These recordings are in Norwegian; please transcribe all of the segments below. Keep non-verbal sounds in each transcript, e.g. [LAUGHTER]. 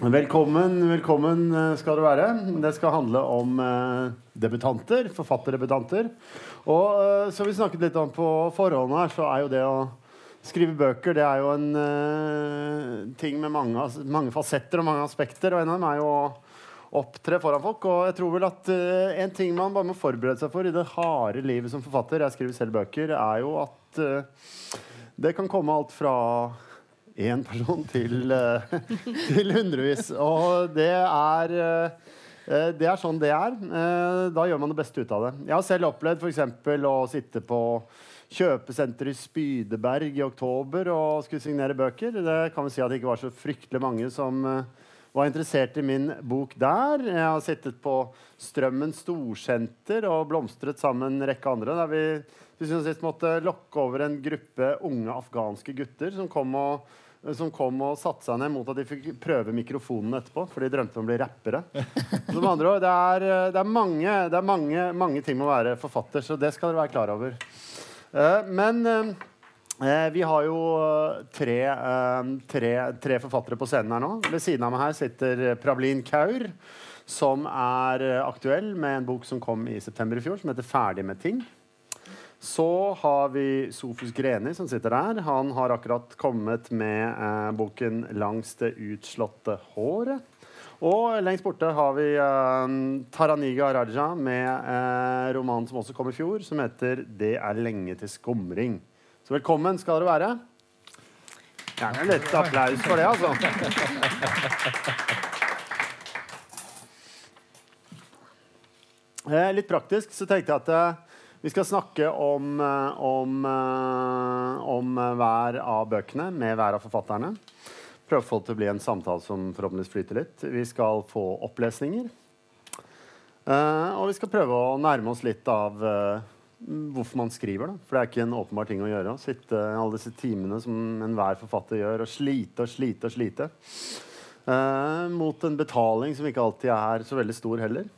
Velkommen, velkommen eh, skal du være. Det skal handle om eh, debutanter, forfatterdebutanter. Og eh, som vi snakket litt om på forhånd her, så er jo det å skrive bøker det er jo en eh, ting med mange, mange fasetter og mange aspekter. Og en av dem er jo å opptre foran folk. Og jeg tror vel at eh, en ting man bare må forberede seg for i det harde livet som forfatter, jeg skriver selv bøker, er jo at eh, det kan komme alt fra én person til, eh, [LAUGHS] til hundrevis. Og det er eh, eh, det er sånn det er. Da gjør man det beste ut av det. Jeg har selv opplevd eksempel å sitte på kjøpesenter i Spydeberg i oktober og skulle signere bøker. Det kan vi si at det ikke var så fryktelig mange som var interessert i min bok der. Jeg har sittet på Strømmen storsenter og blomstret sammen en rekke andre. Der vi til syvende og sist måtte lokke over en gruppe unge afghanske gutter som kom og, som kom og satte seg ned mot at de fikk prøve mikrofonen etterpå. For de drømte om å bli rappere. Som andre det er, det er, mange, det er mange, mange ting med å være forfatter, så det skal dere være klar over. Eh, men eh, eh, vi har jo eh, tre, eh, tre, tre forfattere på scenen her nå. Ved siden av meg her sitter Pravlin Kaur, som er eh, aktuell med en bok som kom i september i fjor, som heter 'Ferdig med ting'. Så har vi Sofus Greni som sitter der. Han har akkurat kommet med eh, boken 'Langs det utslåtte håret'. Og lengst borte har vi eh, Taraniga Raja med eh, romanen som også kom i fjor, som heter 'Det er lenge til skumring'. Så velkommen skal dere være. Gjerne litt applaus for det, altså. Eh, litt praktisk så tenkte jeg at eh, vi skal snakke om, eh, om, eh, om eh, hver av bøkene med hver av forfatterne. Prøve å få det til å bli en samtale som forhåpentligvis flyter litt. Vi skal få opplesninger. Og vi skal prøve å nærme oss litt av hvorfor man skriver. Da. For det er ikke en åpenbar ting å gjøre. Å sitte alle disse timene som enhver forfatter gjør, og slite og slite og slite. Eh, mot en betaling som ikke alltid er så veldig stor heller.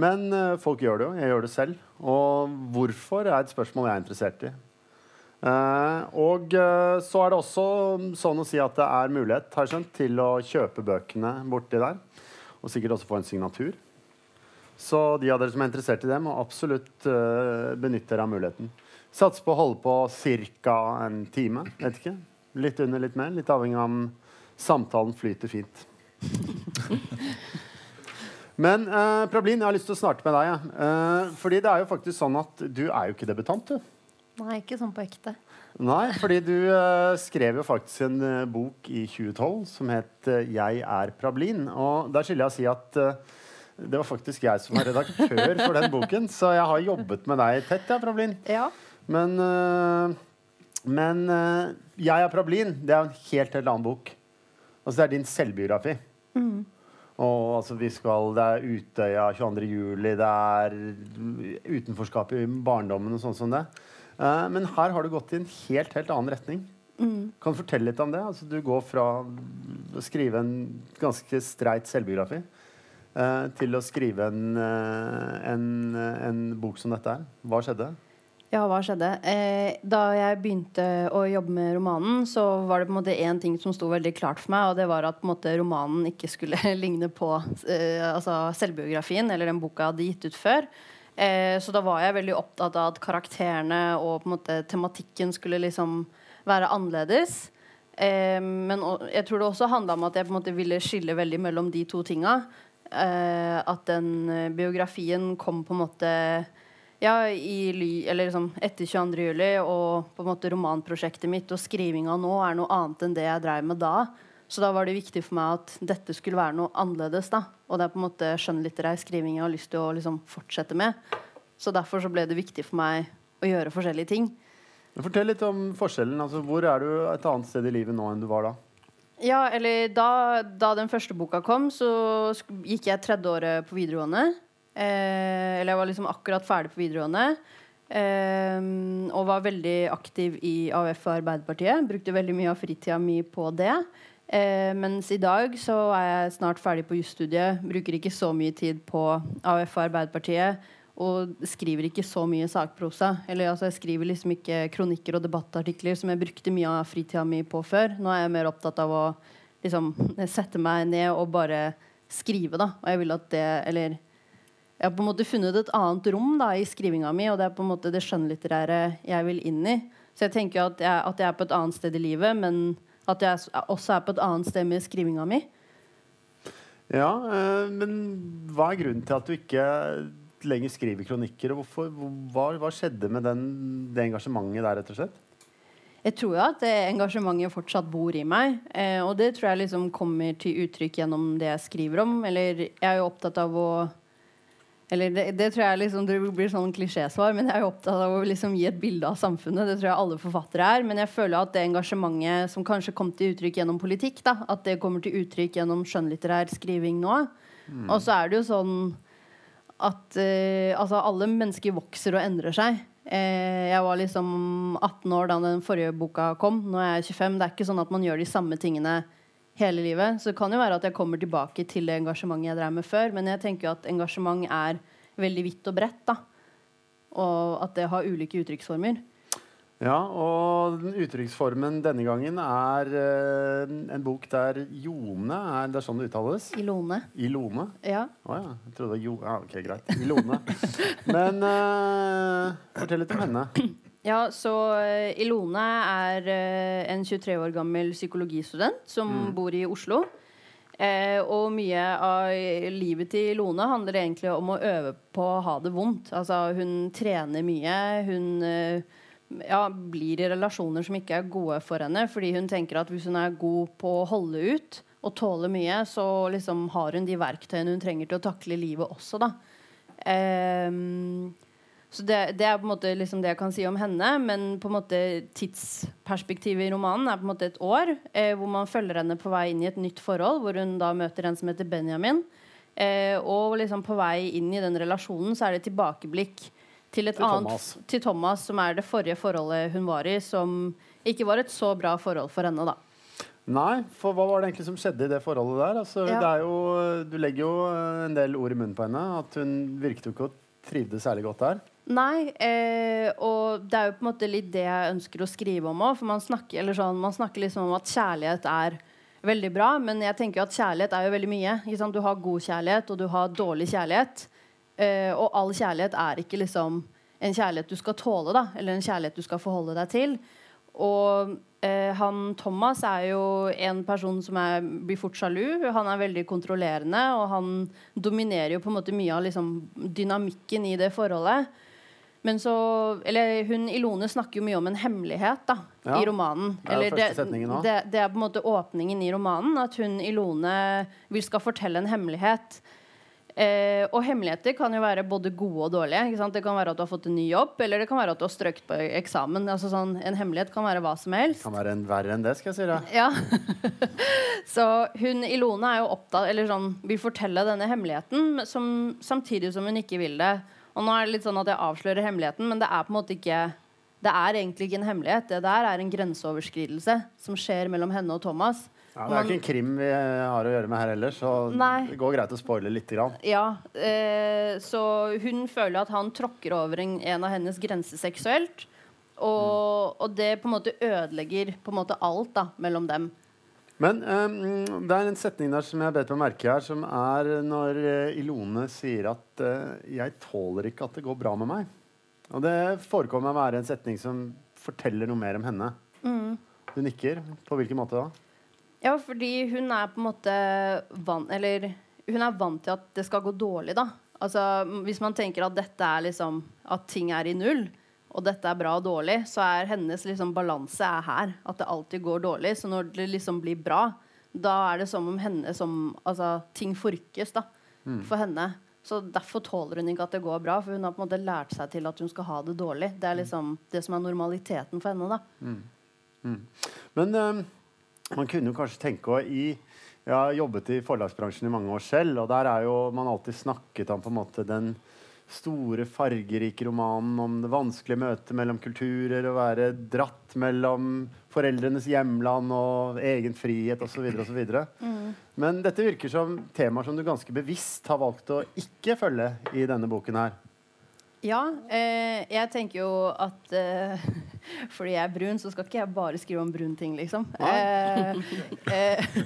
Men eh, folk gjør det jo. Jeg gjør det selv. Og hvorfor er et spørsmål jeg er interessert i. Uh, og uh, så er det også sånn å si at det er mulighet har jeg skjønt, til å kjøpe bøkene borti der. Og sikkert også få en signatur. Så de av dere som er interessert i det, må absolutt uh, benytte dere av muligheten. Sats på å holde på ca. en time. Vet ikke. Litt under, litt mer. Litt avhengig av om samtalen flyter fint. [LAUGHS] Men uh, Prablin, jeg har lyst til å starte med deg. Eh, fordi det er jo faktisk sånn at du er jo ikke debutant, du. Nei, ikke sånn på ekte. Nei, fordi du uh, skrev jo faktisk en bok i 2012 som het 'Jeg er Prablin'. Og der skylder jeg å si at det var faktisk jeg som var redaktør for den boken. Så jeg har jobbet med deg tett, ja, Prablin. Ja. Men, men 'Jeg er Prablin' det er jo en helt, helt annen bok. Altså Det er din selvbiografi. Og altså vi skal, Det er Utøya 22. juli, det er utenforskap i barndommen og sånn som det. Eh, men her har du gått i en helt, helt annen retning. Kan du fortelle litt om det? Altså, du går fra å skrive en ganske streit selvbiografi eh, til å skrive en, eh, en, en bok som dette her. Hva skjedde? Ja, hva skjedde? Eh, da jeg begynte å jobbe med romanen, så var det på en måte én ting som sto veldig klart for meg, og det var at måte, romanen ikke skulle [LAUGHS] ligne på eh, altså, selvbiografien eller den boka jeg hadde gitt ut før. Eh, så da var jeg veldig opptatt av at karakterene og på en måte tematikken skulle liksom være annerledes. Eh, men jeg tror det også handla om at jeg på en måte ville skille veldig mellom de to tinga. Eh, at den biografien kom på en måte ja, i eller liksom etter 22. juli, og på en måte romanprosjektet mitt og skrivinga nå er noe annet enn det jeg drev med da. Så da var det viktig for meg at dette skulle være noe annerledes. da Og det er på en måte skjønnlitterær skriving jeg har lyst til å liksom fortsette med. Så derfor så ble det viktig for meg å gjøre forskjellige ting. Fortell litt om forskjellen. Altså, hvor er du et annet sted i livet nå enn du var da? Ja, eller da, da den første boka kom, så gikk jeg tredje året på videregående. Eh, eller jeg var liksom akkurat ferdig på videregående. Eh, og var veldig aktiv i AUF og Arbeiderpartiet. Brukte veldig mye av fritida mi på det. Eh, mens i dag så er jeg snart ferdig på jusstudiet. Bruker ikke så mye tid på AUF og Arbeiderpartiet. Og skriver ikke så mye sakprosa. Eller altså jeg skriver liksom ikke kronikker og debattartikler som jeg brukte mye av fritida mi på før. Nå er jeg mer opptatt av å liksom sette meg ned og bare skrive, da. Og jeg vil at det Eller jeg har på en måte funnet et annet rom da i skrivinga mi, og det er på en måte det skjønnlitterære jeg vil inn i. Så jeg tenker at jeg, at jeg er på et annet sted i livet, men at jeg også er på et annet sted med skrivinga mi. Ja, øh, men hva er grunnen til at du ikke lenger skriver kronikker? og hvorfor, hva, hva skjedde med den, det engasjementet der, rett og slett? Jeg tror jo at det engasjementet fortsatt bor i meg. Eh, og det tror jeg liksom kommer til uttrykk gjennom det jeg skriver om. Eller jeg er jo opptatt av å Eller det, det tror jeg liksom det blir sånn klisjésvar, men jeg er jo opptatt av å liksom gi et bilde av samfunnet. Det tror jeg alle forfattere er. Men jeg føler at det engasjementet som kanskje kom til uttrykk gjennom politikk, da, at det kommer til uttrykk gjennom skjønnlitterær skriving nå. Mm. Og så er det jo sånn at uh, altså alle mennesker vokser og endrer seg. Uh, jeg var liksom 18 år da den forrige boka kom. Nå er jeg 25. Det er ikke sånn at man gjør de samme tingene hele livet. Så det kan jo være at jeg kommer tilbake til det engasjementet jeg drev med før. Men jeg tenker jo at engasjement er veldig vidt og bredt. da Og at det har ulike uttrykksformer. Ja, og uttrykksformen denne gangen er uh, en bok der Jone er Det er sånn det uttales? Ilone. Ilone? Ja. Å oh, ja. Jeg trodde jo ja, Ok, greit. Ilone. [LAUGHS] Men uh, fortell litt om henne. Ja, så uh, Ilone er en 23 år gammel psykologistudent som mm. bor i Oslo. og mye av livet til Ilone handler egentlig om å øve på å ha det vondt. Altså, hun trener mye. Hun ja, blir i relasjoner som ikke er gode for henne. Fordi hun tenker at hvis hun er god på å holde ut og tåle mye, så liksom har hun de verktøyene hun trenger til å takle livet også, da. Um, så det, det, er på en måte liksom det jeg kan si om henne. Men på en måte tidsperspektivet i romanen er på en måte et år. Eh, hvor man følger henne på vei inn i et nytt forhold, hvor hun da møter en som heter Benjamin. Eh, og liksom på vei inn i den relasjonen så er det tilbakeblikk til et til annet Thomas. til Thomas, som er det forrige forholdet hun var i, som ikke var et så bra forhold for henne, da. Nei, for hva var det egentlig som skjedde i det forholdet der? Altså, ja. jo, du legger jo en del ord i munnen på henne. At hun virket jo ikke å trivdes særlig godt der. Nei, eh, og det er jo på en måte litt det jeg ønsker å skrive om òg. For man snakker, sånn, man snakker liksom om at kjærlighet er veldig bra, men jeg tenker jo at kjærlighet er jo veldig mye. Du har god kjærlighet, og du har dårlig kjærlighet. Eh, og all kjærlighet er ikke liksom en kjærlighet du skal tåle, da, eller en kjærlighet du skal forholde deg til. Og han Thomas er jo en person som er, blir fort sjalu. Han er veldig kontrollerende, og han dominerer jo på en måte mye av liksom, dynamikken i det forholdet. Men så, eller hun Ilone snakker jo mye om en hemmelighet da, ja. i romanen. Eller det, det, det, er på en måte åpningen i romanen. At hun Ilone vil skal fortelle en hemmelighet. Eh, og hemmeligheter kan jo være både gode og dårlige. Det kan være at du har fått en ny jobb, eller det kan være at du har strøkt på eksamen. Altså sånn, en hemmelighet kan være hva som helst. Kan være en verre enn det, skal jeg si deg. Ja. [LAUGHS] så hun Ilone er jo opptatt Eller sånn vil fortelle denne hemmeligheten, som, samtidig som hun ikke vil det. Og nå er det litt sånn at jeg avslører hemmeligheten, men det er på en måte ikke det er egentlig ikke en hemmelighet. Det der er en grenseoverskridelse som skjer mellom henne og Thomas. Ja, det er ikke en krim vi har å gjøre med her heller, så Nei. det går greit å spoile litt. Grann. Ja, eh, så hun føler at han tråkker over en, en av hennes grenser seksuelt. Og, mm. og, det på en måte ødelegger på en måte alt da, mellom dem. Men eh, det er en setning der som jeg bet meg merke her, som er når uh, Ilone sier at eh, 'jeg tåler ikke at det går bra med meg'. Og det forekommer å være en setning som forteller noe mer om henne. Mm. Du nikker. På hvilken måte da? Ja, fordi hun er på en måte vant Eller hun er vant til at det skal gå dårlig, da. Altså, hvis man tenker at dette er liksom At ting er i null, og dette er bra og dårlig, så er hennes liksom balanse er her. At det alltid går dårlig. Så når det liksom blir bra, da er det som om henne som Altså, ting forrykkes, da. Mm. For henne. Så derfor tåler hun ikke at det går bra, for hun har på en måte lært seg til at hun skal ha det dårlig. Det er liksom det som er normaliteten for henne, da. Mm. Mm. Men um man kunne jo kanskje tenke å i Jeg har jobbet i forlagsbransjen i mange år selv, og der er jo man alltid snakket om på en måte den store, fargerike romanen om det vanskelige møtet mellom kulturer, å være dratt mellom foreldrenes hjemland og egen frihet osv. osv. Mm. Men dette virker som temaer som du ganske bevisst har valgt å ikke følge i denne boken her. Ja, eh, jeg tenker jo at eh, [LAUGHS] fordi jeg er brun, så skal ikke jeg bare skrive om brune ting, liksom. Eh, [LAUGHS] eh,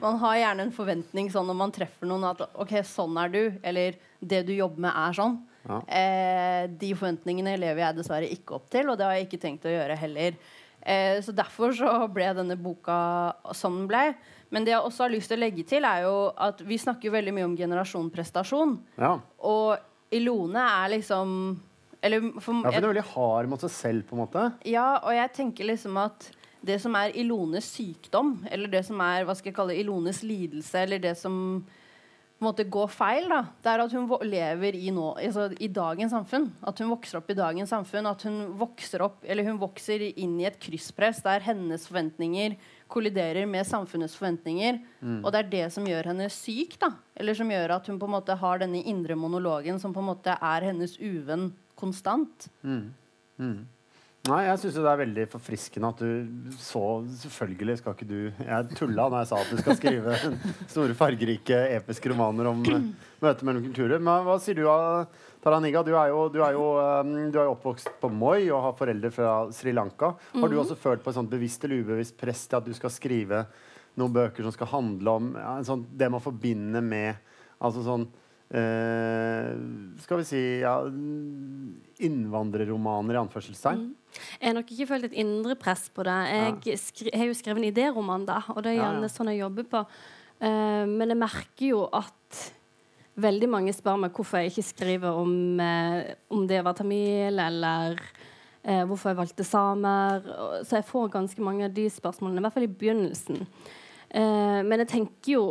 man har gjerne en forventning sånn når man treffer noen at OK, sånn er du. Eller det du jobber med, er sånn. Ja. Eh, de forventningene lever jeg dessverre ikke opp til, og det har jeg ikke tenkt å gjøre heller. Eh, så derfor så ble denne boka som den ble. Men det jeg også har lyst til å legge til, er jo at vi snakker jo veldig mye om generasjon prestasjon. Ja. Og Ilone er liksom Eller for, ja, for hun er veldig hard mot seg selv, på en måte. ja, og jeg tenker liksom at det som er Ilones sykdom, eller det som er hva skal jeg kalle Ilones lidelse, eller det som på en måte går feil, da, det er at hun lever i, nå, altså, i dagens samfunn. At hun vokser opp i dagens samfunn. At hun vokser opp, eller hun vokser inn i et krysspress der hennes forventninger kolliderer med samfunnets forventninger. Og det er det som gjør henne syk. da Eller som gjør at hun på en måte har denne indre monologen som på en måte er hennes uvenn konstant. Nei, jeg syns det er veldig forfriskende at du så Selvfølgelig skal ikke du Jeg tulla når jeg sa at du skal skrive store, fargerike, episke romaner om møtet mellom kulturer. Men hva sier du, Taraniga? Du er, jo, du, er jo, eh, du er jo oppvokst på Moi og har foreldre fra Sri Lanka. Har du også følt på et sånt bevisst eller ubevisst press til at du skal skrive noen bøker som skal handle om ja, en sånn, det man forbinder med Altså sånn Skal vi si ja, innvandrerromaner, i anførselstegn? Jeg har nok ikke følt et indre press på det. Jeg skri har jo skrevet en idéroman, da, og det er gjerne ja. sånn jeg jobber på. Eh, men jeg merker jo at veldig mange spør meg hvorfor jeg ikke skriver om, eh, om det å være tamil, eller eh, hvorfor jeg valgte samer. Så jeg får ganske mange av de spørsmålene, i hvert fall i begynnelsen. Eh, men jeg tenker jo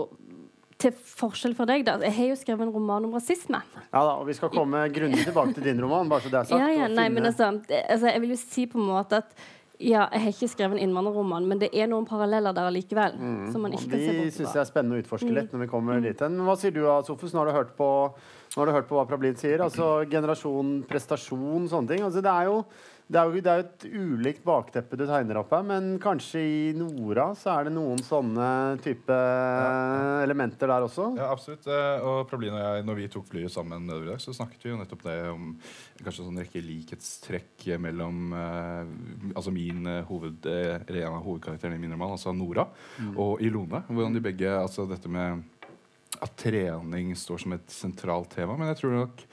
til forskjell fra deg, da. Jeg har jo skrevet en roman om rasisme. Ja da, og vi skal komme grundig tilbake til din roman, bare så det er sagt. Ja, ja, nei, men altså, altså Jeg vil jo si på en måte at ja, jeg har ikke skrevet en innvandrerroman, men det er noen paralleller der allikevel. som man ikke de kan se bort syns fra. jeg er spennende å utforske litt når vi kommer dit hen. Men Hva sier du da, Sofus? Nå har du hørt på, nå har du hørt på hva Prablin sier. Altså generasjon, prestasjon, sånne ting. Altså, det, er jo, det, er jo, det er jo et ulikt bakteppe du tegner opp her, men kanskje i Nora så er det noen sånne type elementer der også? Ja, absolutt. Eh, Og Prablin og jeg, når vi tok flyet sammen nedover i dag, så snakket vi jo nettopp det om kanskje en sånn rekke likhetstrekk mellom eh, altså min eh, hoved, eh, en av hovedkarakterene i min roman, altså Nora, og Ilone. Hvordan de begge Altså dette med at trening står som et sentralt tema. Men jeg tror nok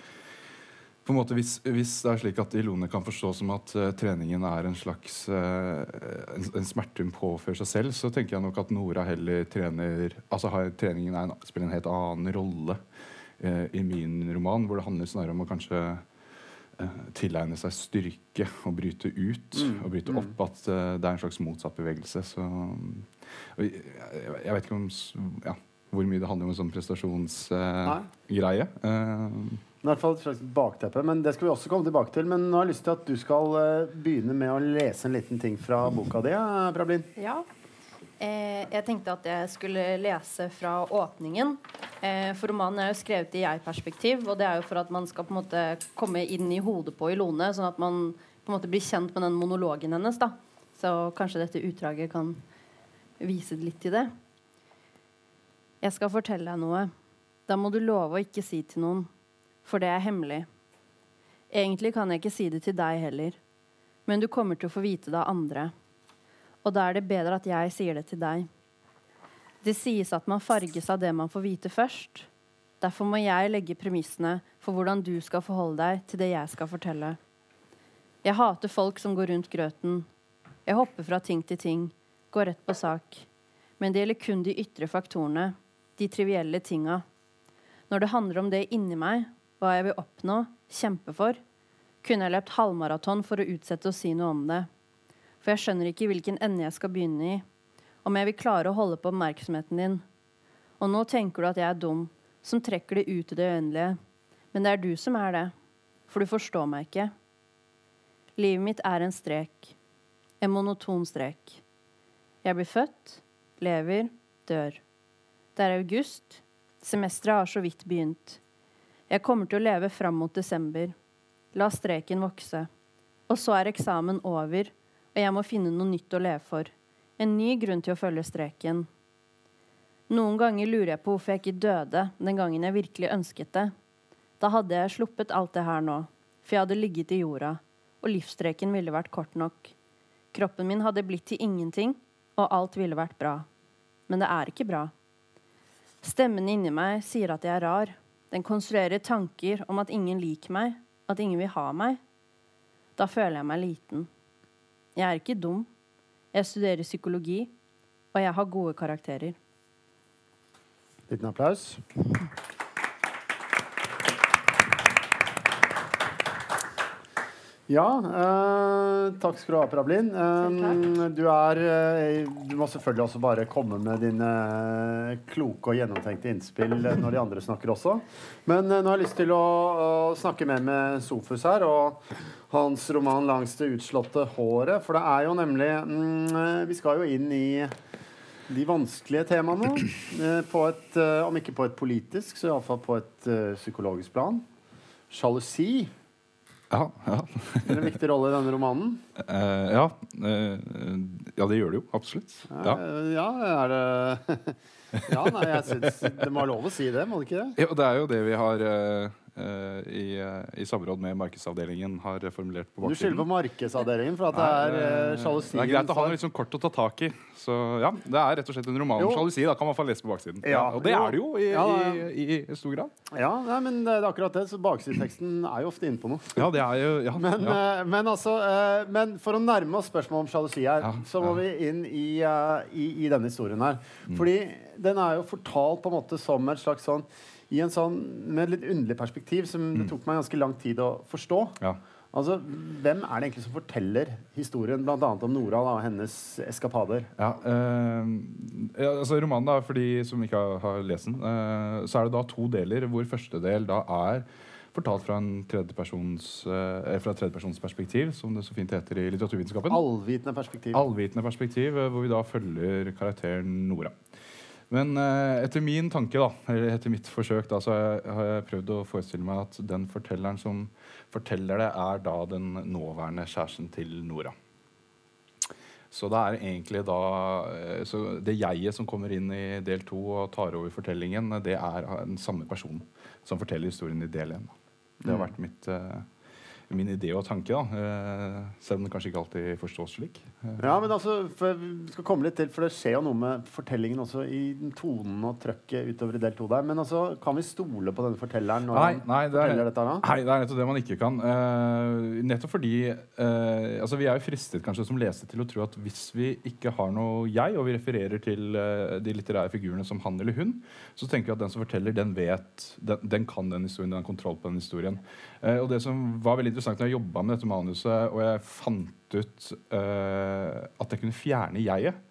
på en måte hvis, hvis det er slik at Ilone kan forstå som at uh, treningen er en slags uh, en, en smerte hun påfører seg selv, så tenker jeg nok at Nora heller trener Altså har treningen en, spiller en helt annen rolle uh, i min roman, hvor det handler snarere om å kanskje tilegne seg styrke og bryte ut. og bryte opp at det er en slags motsatt bevegelse. Så jeg, jeg, vet ikke om ja, hvor mye det handler om en sånn prestasjonsgreie. Nei. I hvert fall et slags bakteppe, men det skal vi også komme tilbake til. Men nå har jeg lyst til at du skal eh, begynne med å lese en liten ting fra boka di, Prablin. Ja. Eh, jeg tenkte at jeg skulle lese fra åpningen. Eh, for romanen er jo skrevet i jeg-perspektiv, og det er jo for at man skal på en måte komme inn i hodet på Ilone, sånn at man på en måte blir kjent med den monologen hennes. da. Så kanskje dette utdraget kan vise litt til det. Jeg skal fortelle deg noe. Da må du love å ikke si til noen, for det er hemmelig. Egentlig kan jeg ikke si det til deg heller, men du kommer til å få vite det av andre. Og da er det bedre at jeg sier det til deg. Det sies at man farges av det man får vite først. Derfor må jeg legge premissene for hvordan du skal forholde deg til det jeg skal fortelle. Jeg hater folk som går rundt grøten. Jeg hopper fra ting til ting, går rett på sak. Men det gjelder kun de ytre faktorene, de trivielle tinga. Når det handler om det inni meg, hva jeg vil oppnå, kjempe for, kunne jeg løpt halvmaraton for å utsette å si noe om det. For jeg skjønner ikke hvilken ende jeg skal begynne i. Om jeg vil klare å holde på oppmerksomheten din. Og nå tenker du at jeg er dum, som trekker det ut i det uendelige. Men det er du som er det. For du forstår meg ikke. Livet mitt er en strek. En monoton strek. Jeg blir født, lever, dør. Det er august. Semesteret har så vidt begynt. Jeg kommer til å leve fram mot desember. La streken vokse. Og så er eksamen over, og jeg må finne noe nytt å leve for. En ny grunn til å følge streken. Noen ganger lurer jeg på hvorfor jeg ikke døde den gangen jeg virkelig ønsket det. Da hadde jeg sluppet alt det her nå, for jeg hadde ligget i jorda, og livsstreken ville vært kort nok. Kroppen min hadde blitt til ingenting, og alt ville vært bra. Men det er ikke bra. Stemmen inni meg sier at jeg er rar. Den konstruerer tanker om at ingen liker meg, at ingen vil ha meg. Da føler jeg meg liten. Jeg er ikke dum. Jeg studerer psykologi, og jeg har gode karakterer. Liten applaus. Ja, eh, takk skal du ha, Prablin. Eh, du, er, eh, du må selvfølgelig også bare komme med dine kloke og gjennomtenkte innspill når de andre snakker også. Men eh, nå har jeg lyst til å, å snakke mer med Sofus her og hans roman 'Langs det utslåtte håret'. For det er jo nemlig mm, Vi skal jo inn i de vanskelige temaene. eh, På et, eh, om ikke på et politisk, så iallfall på et eh, psykologisk plan. Sjalusi Ja, ja. spiller en viktig rolle i denne romanen. Uh, ja, Uh, ja, det gjør det jo. Absolutt. Ja. Eh, ja er det [LAUGHS] Ja, nei, jeg syns det må ha lov å si det, må det ikke det? Ja, det er jo det vi har eh, i, eh, i samråd med markedsavdelingen har formulert på baksiden. Du skylder på markedsavdelingen for at det er Nei, eh, det er greit å ha noe sånn kort å ta tak i. Så ja, det er rett og slett en roman om sjalusi. Da kan man få lese på baksiden. Ja, og det jo. er det jo i, Ja, ja. i, i stor grad. Ja, nei, men det er akkurat det. Så baksideteksten er jo ofte inne på noe. Ja, det er jo ja, Men, ja. eh, men, altså, eh, men for å nærme oss spørsmålet om sjalusi her, Ja, så må ja. vi inn i, eh, i, i denne historien her. Mm. Fordi den er jo fortalt på en måte som et slags sånn i en sånn, Med et litt underlig perspektiv som Mm. det tok meg ganske lang tid å forstå. ja. Altså, Hvem er det egentlig som forteller historien bl.a. om Nora da, og hennes eskapader? Ja, eh, ja, altså Romanen, da, for de som ikke har, lest den, eh, så er det da to deler, hvor første del da er fortalt fra, en tredjepersons, eh, fra et tredjepersons perspektiv, som det så fint heter i litteraturvitenskapen. Allvitende perspektiv. Allvitende perspektiv, eh, hvor vi da følger karakteren Nora. Men eh, etter min tanke, da, eller etter mitt forsøk, da, så har jeg, har jeg prøvd å forestille meg at den fortelleren som forteller det, er da den nåværende kjæresten til Nora. Så det er egentlig da eh, så Det jeget som kommer inn i del to og tar over fortellingen, det er den samme personen som forteller historien i del én. Det har vært mitt, eh, min idé og tanke, da. eh, selv om det kanskje ikke alltid forstås slik. Ja, men altså, Vi skal komme litt til, for det skjer jo noe med fortellingen også i tonen og trøkket utover i del to der. Men altså, kan vi stole på denne fortelleren når Nei, han forteller det er, dette? da? nei, det er nettopp det man ikke kan. Uh, nettopp fordi uh, altså Vi er jo fristet kanskje som leste til å tro at hvis vi ikke har noe jeg, og vi refererer til uh, de litterære figurene som han eller hun, så tenker vi at den som forteller, den vet Den, den kan den historien, den har kontroll på den historien. Og det som var veldig interessant når jeg jobba med dette manuset, og jeg fant ut eh, at jeg kunne fjerne jeget,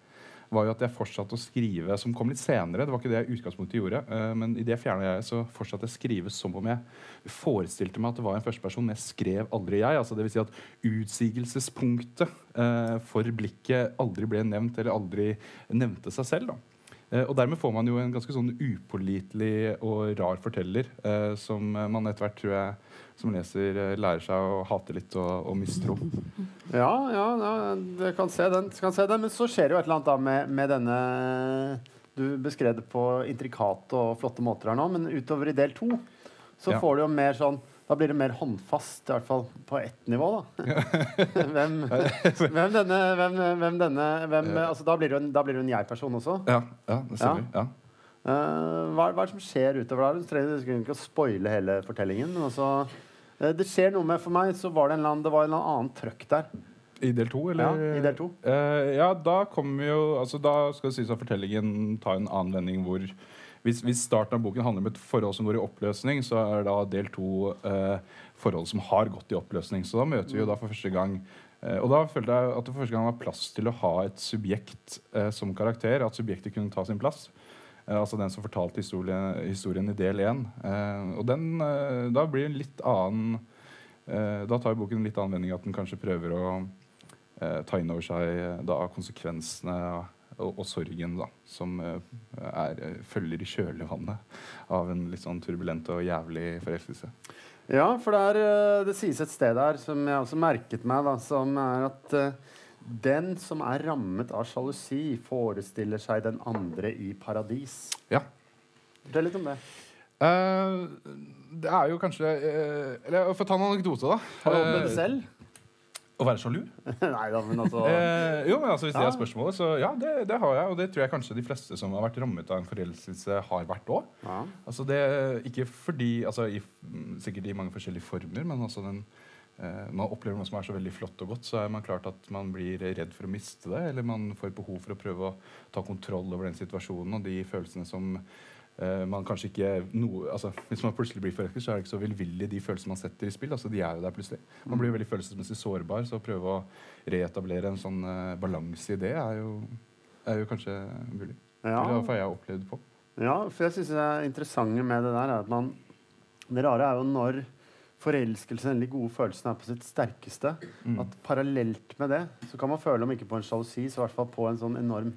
var jo at jeg fortsatte å skrive som kom litt senere. Det var ikke det jeg utgangspunktet gjorde. eh, men i det fjerna jeg så fortsatte jeg å skrive som om jeg forestilte meg at det var en førsteperson, men jeg skrev aldri jeg. altså det vil si at Utsigelsespunktet eh, for blikket aldri ble nevnt, eller aldri nevnte seg selv. da. Eh, og dermed får man jo en ganske sånn upålitelig og rar forteller, eh, som man etter hvert tror jeg som leser eh, lærer seg å hate litt og, og mistro. Ja, ja, ja jeg kan se den. Kan se den. Men så skjer det jo et eller annet da med, med denne Du beskrev det på intrikate og flotte måter her nå, men utover i del to så Ja. får du jo mer sånn da blir det mer håndfast, i hvert fall på ett nivå. da. [LAUGHS] hvem, hvem denne, hvem, hvem denne altså, Da blir du en, da blir du en jeg-person også. Ja, ja det stemmer. Ja. Uh, hva, hva er det som skjer utover der? Du trenger ikke å spoile hele fortellingen. Men altså, uh, det skjer noe med For meg så var det en eller annen, det var en eller annen trøkk der. I del to, eller? Ja, i del to. Uh, ja, da kommer jo altså Da skal det sies at fortellingen tar en annen vending hvor hvis, hvis starten av boken handler om et forhold som går i oppløsning, så er da del to eh, forhold som har gått i oppløsning. Så da møter vi jo da for første gang eh, Og da følte jeg at det for første gang var plass til å ha et subjekt eh, som karakter. At subjektet kunne ta sin plass. Eh, altså den som fortalte historien, historien i del én. Eh, og den, eh, da blir det en litt annen Da tar boken en litt annen vending at den kanskje prøver å ta inn over seg da konsekvensene og, og sorgen da, som eh, er, eh, følger i kjølvannet av en litt sånn turbulent og jævlig forelskelse. Ja, for det, er, eh, det sies et sted der som jeg også merket meg, da, som er at den som er rammet av sjalusi, forestiller seg den andre i paradis. Ja. Fortell litt om det. Uh, det er jo kanskje uh, Eller for å ta en anekdote, da. Har du opplevd det selv? Å være sjalu? [LAUGHS] Nei da, men altså Eh, jo, men altså Hvis det er spørsmålet, så ja, det, det har jeg. Og det tror jeg kanskje de fleste som har vært rammet av en forelskelse, har vært òg. ja. Altså det, ikke fordi altså i, Sikkert i mange forskjellige former, men altså den eh, man opplever noe som er så veldig flott og godt, så er man klart at man blir redd for å miste det. Eller man får behov for å prøve å ta kontroll over den situasjonen og de følelsene som man kanskje ikke noe, altså Hvis man plutselig blir forelsket, så er det ikke så velvillig de følelsene man setter i spill. altså De er jo der plutselig. Man blir jo veldig følelsesmessig sårbar, så å prøve å reetablere en sånn uh, balanse i det er jo, er jo kanskje mulig. Ja. Eller hva jeg har opplevd på. Ja, for jeg synes det er interessante med det der er at man Det rare er jo når forelskelsen eller de gode følelsene er på sitt sterkeste, Mm. at parallelt med det så kan man føle, om ikke på en sjalusi, så i hvert fall på en sånn enorm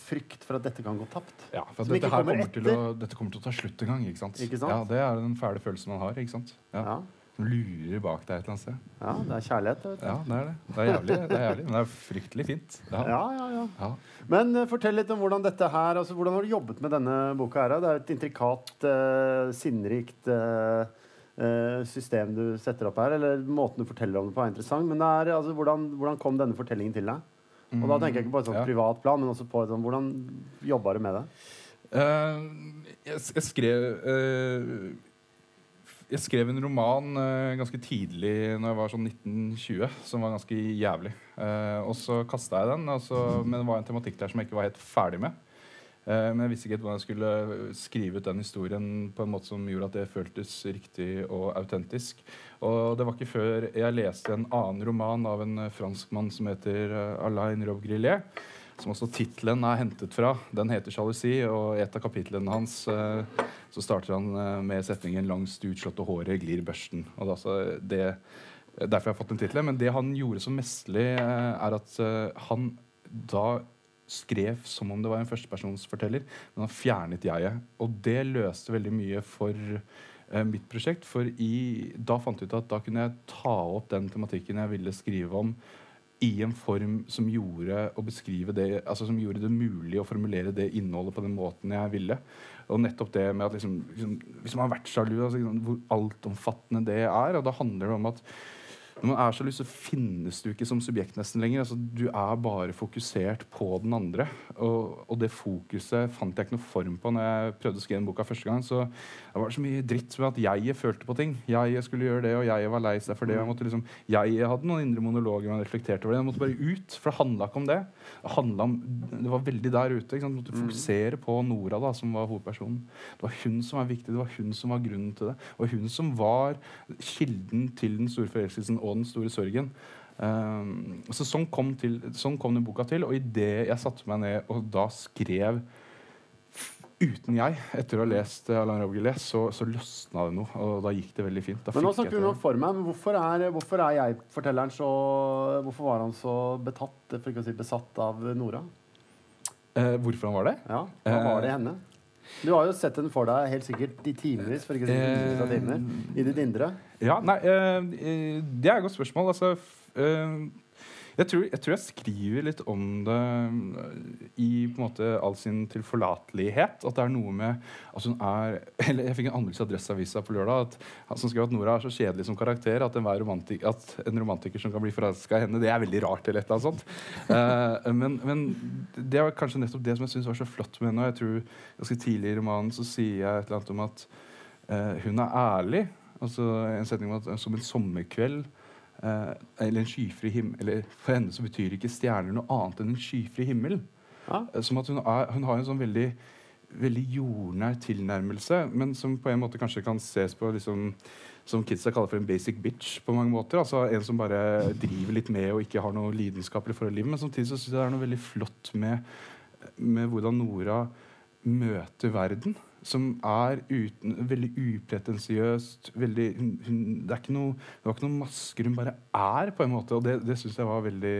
frykt for at dette kan gå tapt. Ja, for dette, kommer kommer til å, dette kommer til å ta slutt en gang. ikke sant? Ikke sant? Ja, Det er den fæle følelsen man har. ikke sant? Ja. Ja, Som lurer bak deg et eller annet sted. ja det er kjærlighet. Vet du. Ja, det er det. Det er jævlig, det er jævlig men det er fryktelig fint. Ja. Ja, ja, ja. Ja. Men uh, fortell litt om hvordan dette her altså Hvordan har du jobbet med denne boka? her? Det er et intrikat, uh, sinnrikt eh, system du setter opp her. Eller måten du forteller om det på, er interessant. Men det er, altså, hvordan, hvordan kom denne fortellingen til deg? Og da tenker jeg ikke på et sånt Ja. privat plan, men også på et sånt, hvordan jobba du med det? Uh, jeg, jeg skrev uh, Jeg skrev en roman uh, ganske tidlig når jeg var sånn 1920, som var ganske jævlig. Og så kasta jeg den, så- men det var en tematikk der som jeg ikke var helt ferdig med. Eh, men jeg visste ikke hvordan jeg skulle skrive ut den historien på en måte som gjorde at det føltes riktig og autentisk. Og det var ikke før jeg leste en annen roman av en eh, franskmann som heter eh, Alain Robgrillet, som også tittelen er hentet fra. Den heter 'Sjalusi', og i et av kapitlene hans eh, så starter han eh, med setningen 'Langs det utslåtte håret glir børsten'. Og det, er altså det, derfor jeg har fått den tittelen. Men det han gjorde så mesterlig, eh, er at eh, han da skrev som om det var en førstepersonsforteller, men han fjernet jeget. Og det løste veldig mye for eh, mitt prosjekt. For i, da fant jeg ut at da kunne jeg ta opp den tematikken jeg ville skrive om, i en form som gjorde å det altså som gjorde det mulig å formulere det innholdet på den måten jeg ville. Og nettopp det med at liksom, liksom, Hvis man har vært sjalu, altså, hvor altomfattende det er. Og da handler det om at når man er sjalu, så finnes du ikke som subjekt nesten lenger. Altså, du er bare fokusert på den andre. Og, og det fokuset fant jeg ikke noe form på når jeg prøvde å skrive den boka første gang. Så det var så mye dritt med at jeg følte på ting. Jeg skulle gjøre det, og jeg var lei seg for det. Jeg, måtte liksom, jeg hadde noen indre monologer man reflekterte over det. Jeg måtte bare ut, for det handla ikke om det. Det, om, det var veldig der ute. Ikke sant? Jeg måtte fokusere på Nora, da, som var hovedpersonen. Det var hun som var viktig, det var hun som var grunnen til det. Og hun som var kilden til den store forelskelsen og den store sorgen. Um, så sånn kom, til, sånn kom den boka til. Og idet jeg satte meg ned og da skrev uten jeg, etter å ha lest Alain Robbe-Gillet, så, så løsna det noe. Og da gikk det veldig fint. Da Men nå snakker du vi om for meg, men hvorfor er, hvorfor er jeg, fortelleren, så Hvorfor var han så betatt, for ikke å si besatt, av Nora? Eh, hvorfor han var det? Ja, Hva var det i Eh. henne? Du har jo sett den for deg helt sikkert i timevis, for ikke å si timer, i ditt indre. Ja, nei, eh, Det er et godt spørsmål. Altså, eh, jeg, tror, jeg tror jeg skriver litt om det eh, i på en måte all sin tilforlatelighet. At det er noe med at hun er [LAUGHS] eller Jeg fikk en anmeldelse i Adresseavisa på lørdag at, som skrev at Nora er så kjedelig som karakter at, romantik, at en romantiker som kan bli forelska i henne, det er veldig rart. eller et eller annet sånt. uh, men, men det var kanskje nettopp det som jeg syns var så flott med henne. Og jeg tror ganske tidlig i romanen så sier jeg et eller annet om at uh, hun er ærlig. Altså en setning om at som en sommerkveld eh, eller en skyfri himmel eller For henne så betyr ikke stjerner noe annet enn en skyfri himmel. Ja. Eh, Som at hun, er, hun har en sånn veldig veldig jordnær tilnærmelse, men som på en måte kanskje kan ses på liksom, som kidsa kaller for en basic bitch. på mange måter, altså En som bare driver litt med og ikke har noe lidenskapelig forhold i livet. Men samtidig så synes jeg det er noe veldig flott med, med hvordan Nora møter verden. Som er uten, veldig upretensiøst. Veldig, hun, hun, det, er ikke noe, det var ikke noen masker, hun bare er, på en måte. Og det, det syns jeg var veldig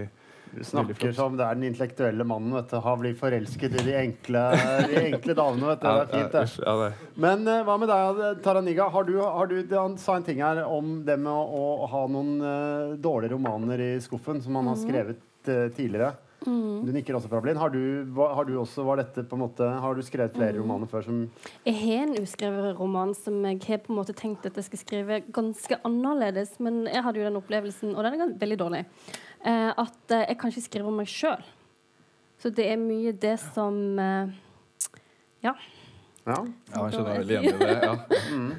Du snakker som det er den intellektuelle mannen. vet du. Har blitt forelsket i de enkle, de enkle damene. vet du. Det er fint, det. Ja, det. Men uh, hva med deg, Taraniga? Har du, har du, han sa en ting her om det med å, å ha noen uh, dårlige romaner i skuffen som han har skrevet uh, tidligere. Du nikker også, Frablin. Har du, har du også, var dette på en måte Har du skrevet flere romaner før som Jeg har en uskrevet roman som jeg har på en måte tenkt at jeg skal skrive ganske annerledes, men jeg hadde jo den opplevelsen, og den er veldig dårlig, eh, at eh, jeg kan ikke skrive om meg sjøl. Så det er mye det som eh, Ja. Ja, Ja, jeg skjønner veldig igjen i det. Ja.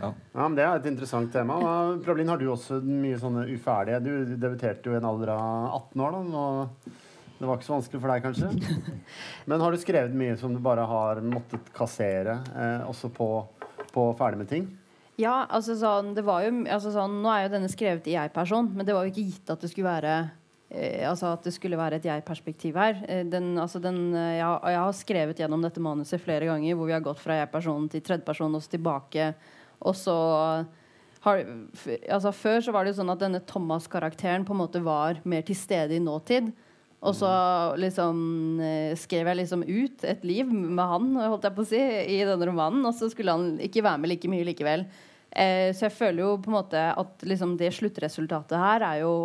Ja. ja men det er et interessant tema. Prablin, har du også mye sånne uferdige Du debuterte jo i en alder av 18 år, da. Og det var ikke så vanskelig for deg, kanskje? [LAUGHS] Men har du skrevet mye som du bare har måttet kassere, eh, også på, på ferdig med ting? Ja, altså sånn, det var jo altså sånn, Nå er jo denne skrevet i jeg-person, men det var jo ikke gitt at det skulle være eh, altså at det skulle være et jeg-perspektiv her. Eh, den, altså den, eh, jeg, har- jeg har skrevet gjennom dette manuset flere ganger hvor vi har gått fra jeg-person til tredjeperson og så tilbake. Og så har, altså Før så var det jo sånn at denne Thomas-karakteren på en måte var mer til stede i nåtid. Og så liksom eh, skrev jeg liksom ut et liv med han holdt jeg på å si, i denne romanen. Og så skulle han ikke være med like mye likevel. Eh, så jeg føler jo på en måte at liksom det sluttresultatet her er jo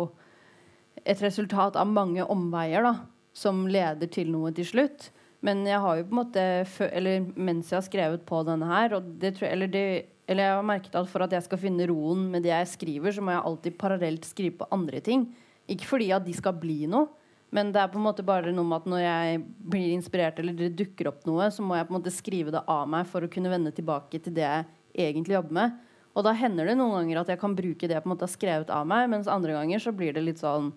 et resultat av mange omveier da, som leder til noe til slutt. Men jeg har jo på en måte Eller mens jeg har skrevet på denne her det, eller det, eller jeg har merket at for at jeg skal finne roen med det jeg skriver, så må jeg alltid parallelt skrive på andre ting. Ikke fordi at de skal bli noe, men det er på en måte bare noe med at når jeg blir inspirert eller det dukker opp noe, så må jeg på en måte skrive det av meg for å kunne vende tilbake til det jeg egentlig jobber med. Og da hender det noen ganger at jeg kan bruke det jeg på en måte har skrevet av meg, mens andre ganger så blir det litt sånn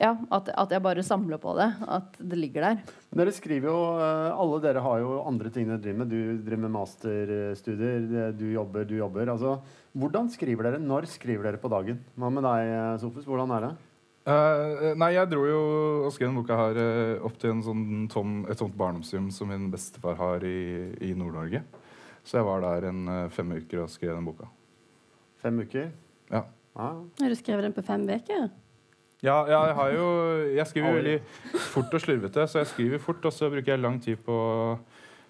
ja, at, at jeg bare samler på det. At det ligger der. Dere skriver jo, eh, Alle dere har jo andre ting dere driver med. Du driver med masterstudier, du jobber, du jobber. Altså, hvordan skriver dere? Når skriver dere på dagen? Hva med deg, eh, Sofus? Hvordan er det? Eh, nei, jeg dro jo og skrev denne boka her uh, opp til en sånn tom, et sånt barndomshjem som min bestefar har i, i Nord-Norge. Så jeg var der en uh, fem uker og skrev den boka. Fem uker? Ja. Ja. Har du skrevet den på fem uker? Ja, ja, jeg har jo Jeg skriver veldig fort og slurvete, så jeg skriver fort, og så bruker jeg lang tid på å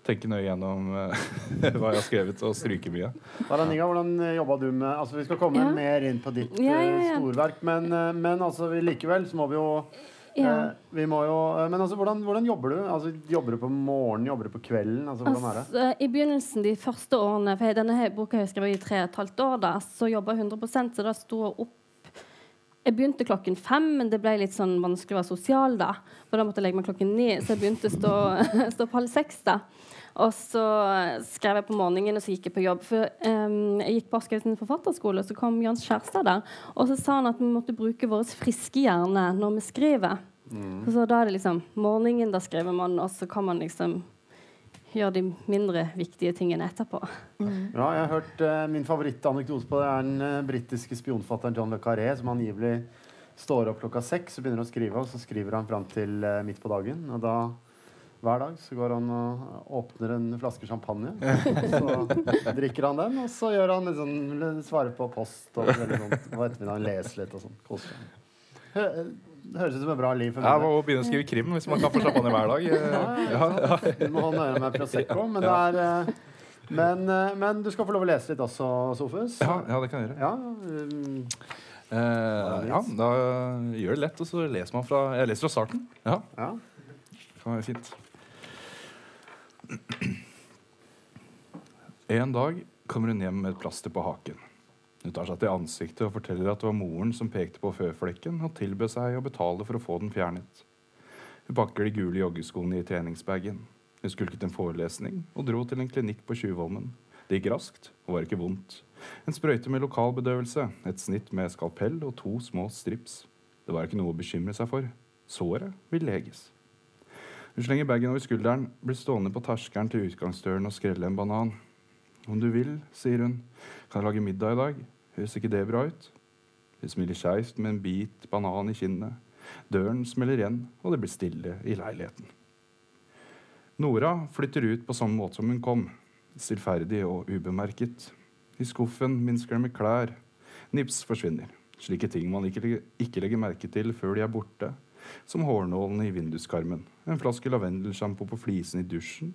tenke nøye gjennom eh, [LAUGHS] hva jeg har skrevet, og stryke mye. Taraninga, hvordan eh, jobba du med altså Vi skal komme Ja. mer inn på ditt Ja, ja, eh, ja. storverk, men, men altså, likevel så må vi jo Ja. eh, vi må jo, Men altså, hvordan, hvordan jobber du? Altså, jobber du på morgenen? Jobber du på kvelden? Altså, hvordan er det? Altså, I begynnelsen, de første årene For denne her boka har jeg skrevet i tre og et halvt år, da, så jobba jeg 100 så da sto jeg opp Jeg begynte klokken fem, men det ble litt sånn vanskelig å være sosial da. For da måtte jeg legge meg klokken ni, så jeg begynte å stå, [LAUGHS] stå på halv seks. da. Og så skrev jeg på morgenen, og så gikk jeg på jobb. For um, Jeg gikk på Aschehoug forfatterskole, og så kom Jans Kjærstad der. Og så sa han at vi måtte bruke vår friske hjerne når vi skriver. Så da er det liksom morgenen, da skriver man, og så kan man liksom gjøre de mindre viktige tingene etterpå. Ja, jeg har hørt uh, Min favorittanekdote på det er den uh, britiske spionfatteren John le Carré, som angivelig står opp klokka seks og begynner å skrive, og så skriver han fram til uh, midt på dagen. Og da hver dag så går han og åpner en flaske champagne. Så drikker han den, og så gjør han sånn, svarer på post og sånn, på ettermiddagen leser litt og sånn. Koser seg. Hø det høres ut som et bra liv Jeg meg. må begynne å skrive krim hvis man kan få champagne hver dag. Ja, Ja, ja. Du må holde øye med Prosecco, men det er eh, men, eh, men du skal få lov å lese litt også, Sofus. Ja, ja, det kan jeg gjøre. Ja, um, Eh, ja, da gjør det lett, og så leser man fra Jeg leser fra starten. Ja, ja. det kan være fint. En dag kommer hun hjem med et plaster på haken. Hun tar seg til ansiktet og forteller at det var moren som pekte på føflekken og tilbød seg å betale for å få den fjernet. Hun pakker de gule joggeskoene i treningsbagen. Hun skulket en forelesning og dro til en klinikk på Tjuvholmen. Det gikk raskt og var ikke vondt. En sprøyte med lokalbedøvelse, et snitt med skalpell og to små strips. Det var ikke noe å bekymre seg for. Såret vil leges. Hun slenger bagen over skulderen, blir stående på terskelen til utgangsdøren og skrelle en banan. Om du vil, sier hun, kan jeg lage middag i dag. Høres ikke det bra ut? Hun smiler skeivt med en bit banan i kinnet. Døren smeller igjen, og det blir stille i leiligheten. Nora flytter ut på samme måte som hun kom, stillferdig og ubemerket. I skuffen minsker det med klær. Nips forsvinner. Slike ting man ikke, ikke legger merke til før de er borte. Som hårnålene i vinduskarmen, en flaske lavendelsjampo på flisen i dusjen,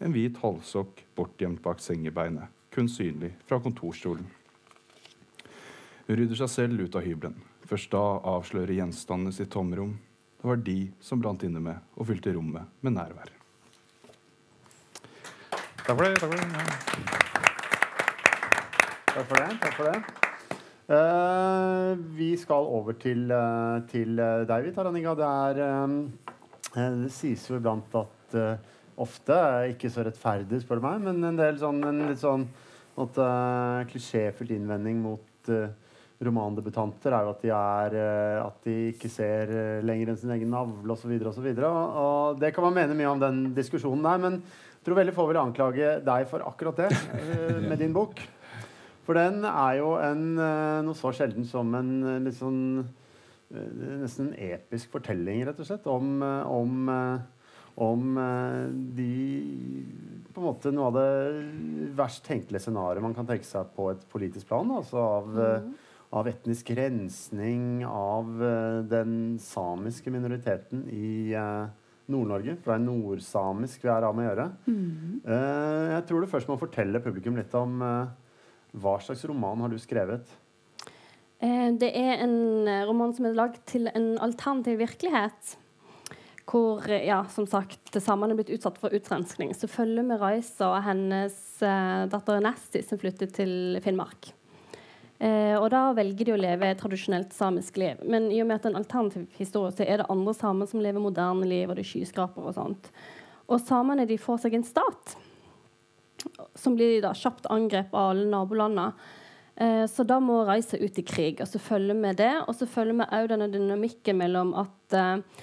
en hvit halvsokk bortgjemt bak sengebeinet, kun synlig fra kontorstolen. Hun rydder seg selv ut av hybelen. Først da avslører gjenstandene sitt tomrom. Det var de som brant inne med og fylte rommet med nærvær. Takk for det. Takk for det. Ja. Takk for det. takk for det. Eh, vi skal over til, eh, til eh, deg, vi, Det, er, det sies jo iblant at ofte ikke så rettferdig, spør du meg, men en del sånn, en litt sånn at, uh, klisjéfylt innvending mot uh, romandebutanter er jo at de, er, uh, at de ikke ser uh, lenger enn sin egen navle osv. Og, så videre, og, og det kan man mene mye om den diskusjonen der, men jeg tror veldig få vil anklage deg for akkurat det [LAUGHS] med din bok. For den er jo en, eh, noe så sjelden som en eh, litt sånn eh, Nesten en episk fortelling, rett og slett, om, om, om de På en måte noe av det verst tenkelige scenarioet man kan tenke seg på et politisk plan. Altså av, mm av etnisk rensning av den samiske minoriteten i Nord-Norge. For det er nordsamisk vi er av med å gjøre. Eh, jeg tror du først må fortelle publikum litt om hva slags roman har du skrevet? Eh, Det er en eh, roman som er lagd til en alternativ virkelighet. Hvor eh, ja, som sagt, samene er blitt utsatt for utrenskning. Så følger vi Raisa og hennes datter Nesti, som flytter til Finnmark. Eh, og da velger de å leve et tradisjonelt samisk liv. Men i og med at det er en alternativ historie, så er det andre samer som lever moderne liv, og det er skyskrapere og sånt. Og samene de får seg en stat, som blir da kjapt angrepet av alle nabolandene. Eh, så da må reise ut i krig. Og så følger vi det. Og så følger vi òg denne dynamikken mellom at eh,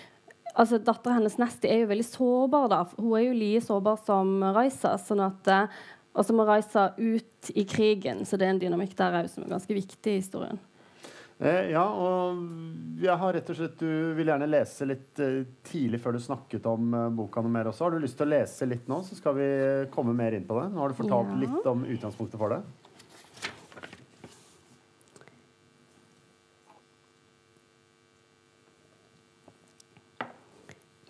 altså Dattera hennes Nesti er jo veldig sårbar. da. Hun er jo like sårbar som Raisa. sånn at eh, Og så må Raisa ut i krigen. Så det er en dynamikk der òg som er ganske viktig i historien. Eh, ja, og jeg har rett og slett Du vil gjerne lese litt eh, tidlig før du snakket om eh, boka noe mer også. Har du lyst til å lese litt nå, så skal vi komme mer inn på det? Nå har du fortalt Ja. litt om utgangspunktet for det.